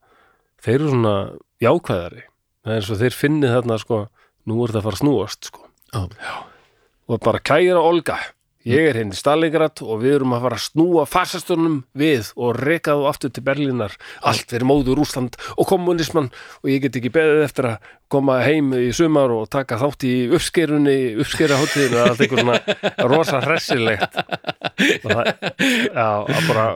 þeir eru svona jákvæðari, það er eins og þeir finni þarna sko, nú er það að fara að snúast sko, og bara kæra Olga, ég er hérna í Stalingrad og við erum að fara að snúa farsastunum við og reka þú aftur til Berlínar. Allt fyrir móður Úsland og kommunismann og ég get ekki beðið eftir að koma heim í sumar og taka þátt í uppskerunni, uppskera hátíðinu allt eitthvað svona rosa hressilegt. Og það, já, bara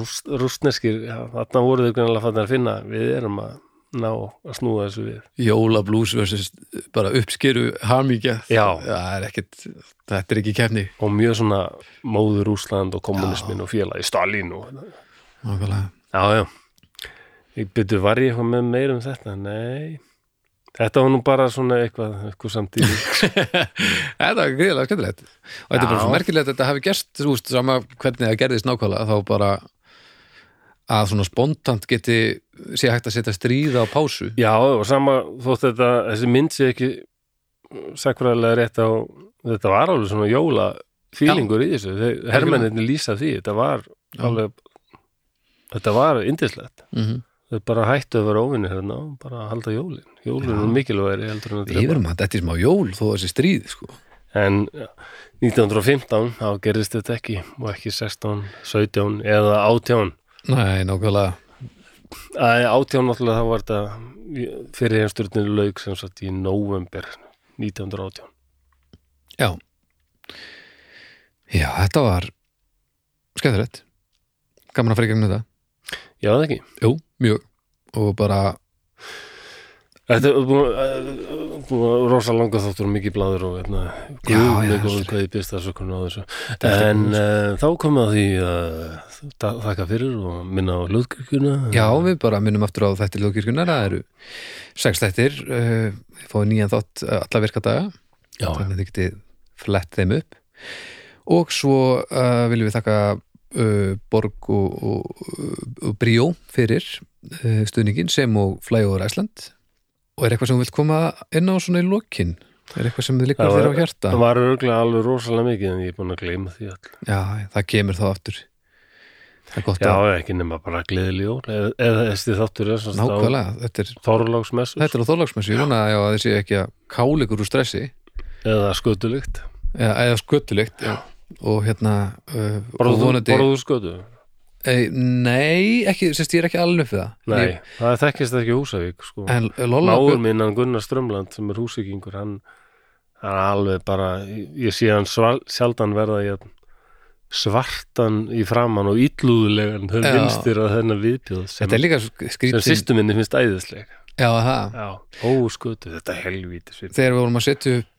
rúst, rústneskir, já, þarna voru þau greinlega fannir að finna, við erum að ná að snúa þessu við Jólablús versus bara uppskeru hamingja Já. það er ekkit, þetta er ekki kefni og mjög svona móður Úsland og kommunismin og félagi Stalin og Nákvæmlega. Já, já. Ég byrju, var ég eitthvað með meir um þetta? Nei. Þetta var nú bara svona eitthvað, eitthvað samtíð. <laughs> Þetta er gríðlega skemmtilegt og þetta er bara Já. svo merkilegt að þetta hafi gerst þú veist, sama hvernig það gerðist nákvæmlega þá bara að svona spontant geti sé hægt að setja stríða á pásu já, og sama þótt þetta, þessi mynd sé ekki sakfræðilega rétt á, þetta var alveg svona jóla fílingur í þessu. Hermenninni lýsa því, þetta var alveg, þetta var indislegt. mm Þau bara hættu að vera óvinni hérna og bara halda jólin. Jólin er mikilvægri heldur en að þetta er smá jól þó þessi stríð sko. En já, 1915 þá gerðist þetta ekki og ekki 16, 17 eða 18 Nei, nákvæmlega. 18 náttúrulega þá var þetta fyrir heimstjórninu lauk sem sagt í november 1918 Já. Já, þetta var skemmtilegt. Gaman að fara í gegnum þetta. Já, það ekki? Jú, mjög. Og bara, Þetta er búin að- að rosa langa þáttur og mikið bláður og hérna, Já, já, guð með góðum sorry. hvað ég byrst svo á þessu En uh, þá komum við að því að þakka fyrir og minna á hlutkirkjuna já, við bara minnum aftur á þættir lókirkjunar Það eru sex þættir uh, Fáðu nýjan þátt uh, alla virka daga. Já, Þannig að þið getið flett þeim upp. Og svo uh, viljum við þakka uh, Borg og, og, og Bríó fyrir stuðningin sem og Flyover Iceland Og er eitthvað sem þú vilt koma inn á svona í lokin? Er eitthvað sem þið Það þér á hjarta? það var örgulega alveg rosalega mikið en ég er búin að gleyma því all Já, það kemur þá aftur Já, að ekki nema bara gleðileg jól eða, þessi þáttur er nákvæmlega Þetta er, Þorláksmessu þetta er á þorlagsmessu Ég vona að það sé ekki að kála ykkur úr stressi eða skötulikt eða, eða sköttulikt og hérna uh, og Borðu vonandi borðu skötu? E, Nei, ekki, sérst ég er ekki alveg við það. Nei, Ég, það þekkist ekki Húsavík sko. Máur minn, hann Gunnar Strömland sem er húsvíkingur hann, er alveg bara ég sé hann sval, sjaldan verða ég svartan í framann og illúðulegan þau vinstir að þennan viðbjóð sem, sem sýstu minni finnst æðisleg. Já, það? Ó skutu, þetta helvíti svip Þegar við vorum að setja upp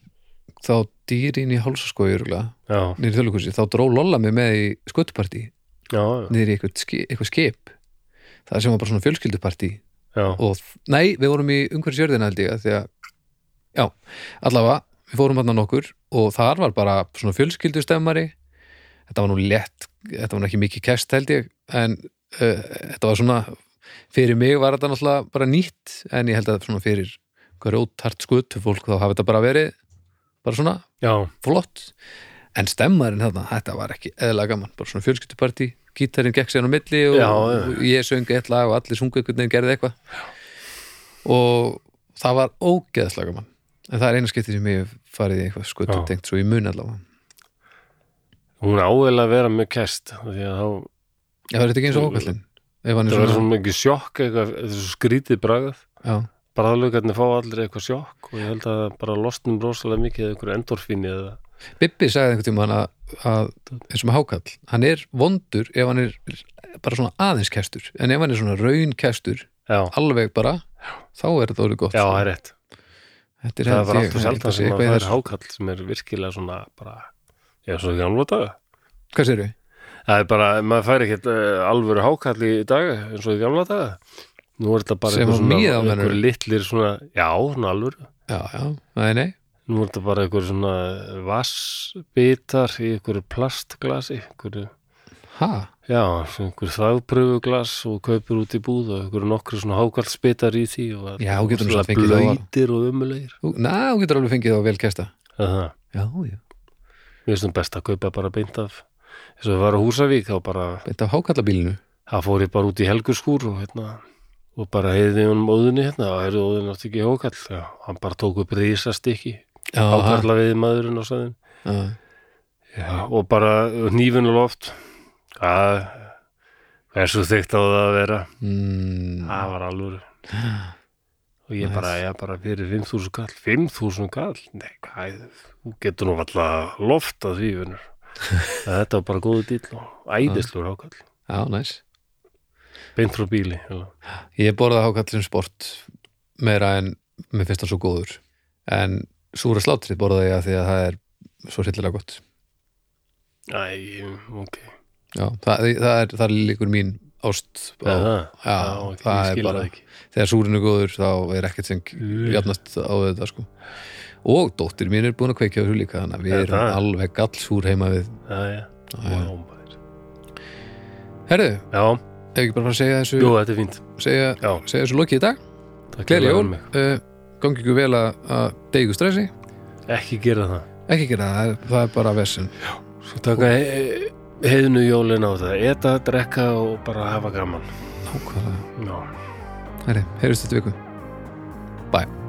þá dýrin í niður í þjóðleikursi, þá dró Lolla mig með í já, niður í eitthvað, eitthvað skip. Það sem var bara svona fjölskyldupartí. Já, og nei, við vorum í umhverfisjörðina held ég af því að, já, allavega við fórum hann nokkur og þar var bara svona fjölskyldustemmari. Þetta var nú létt, þetta var ekki mikið kest held ég, en uh, þetta var svona, fyrir mig var þetta náttúrulega bara nýtt, en ég held að svona fyrir grjóthart skutu fólk þá hafi þetta bara verið, bara svona já, flott, en stemmarinn þarna, þetta var ekki eðla gaman. Bara svona fjölskyldupartí, gítarinn gekk sér á milli og, Já, já. og ég söngi eitt lag og allir sungu einhvern veginn gerði eitthvað. Og það var ógeðslega gaman. En það er eina skipti sem ég farið í eitthvað skutu Já. tengt svo í mun allavega. Hún ável að vera með kest því að þá, Já, það er ekki eins og hann það er svona, svona mikið sjokk eitthvað, skrítið bragð. Já, bræðlaugarnir fá allir eitthvað sjokk og ég held að bara losnum rosalega mikið eða einhverju endorfíni eða Bibbi sagði einhvern tímann að, að eins og með hákall, hann er vondur ef hann er bara svona aðeins kestur en ef hann er svona raun kestur já, alveg bara, þá er þetta orðið gott já, sko. það er rétt. Þetta er það var ég- alltaf held sjaldan að sé sem að það er hákall sem er virkilega svona bara, já, svo ekki gamla daga. Hvað sér það er bara, maður fær ekkert uh, alvöru hákall í dag eins og í gamla daga. Nú er þetta bara á á einhver litlir svona, já, svona alvöru. Já, já, nei, nei nú er þetta bara einhver svona vassbitar í einhverju plastglasi einhverju Ha, Já, einhver þagpröfuglas og kaupir út í búð og einhver nokkru svona hákallsbitar í því og Já, það á- blöytir og umulegir na, þú getur alveg fengið á vel kesta Það, Já, já, mér finnst það best að kaupa bara beint af eins og við varum á Húsavík þá bara, beint af hákallabílinu það fór ég bara út í helgurskúr og hérna og bara heiði hún óðunni hérna og heyrði óðunni átti ekki hákall já, hann bara tók upp rísastykki Já, hákalla við maðurinn á sæðin já, já, og bara hnífinu loft. Að hversu þykkt á það að vera. Mm, það var alveg og ég bara, ég bara fyrir 5.000 kall. 5.000 kall? Nei, hvað þú getur nú alltaf loft að því vinnur <laughs> þetta var bara góðu dýl og æðislur hákall já, næs beint frá bíli já. Ég borða hákall sem sport meira en mér finnst hann svo góður. En súra slátrið borða ég að því að það er svo hryllilega gott. Æ, ok. Já, það, það er, það er líkur mín ást á, það, já, ok, það er bara þegar súrin er góður þá er ekkert sem jafnast á þetta sko. Og dóttir mín er búin að kveikja á þessu líka þannig að við Er erum alveg gallsúr heima við. Já, já. Herðu, já, ef ekki bara fara að segja þessu jú, þetta er fínt. segja, segja þessu lokið í dag. Takk fyrir jól, uh, gangi ykkur vel að, að deygu stressi. Ekki gera það. Ekki gera það, það er, bara vessin Svo taka he heiðnu jólin á það. Eta, drekka og bara hafa gaman. Nákvæmlega, heyrjumst þetta viku. Bye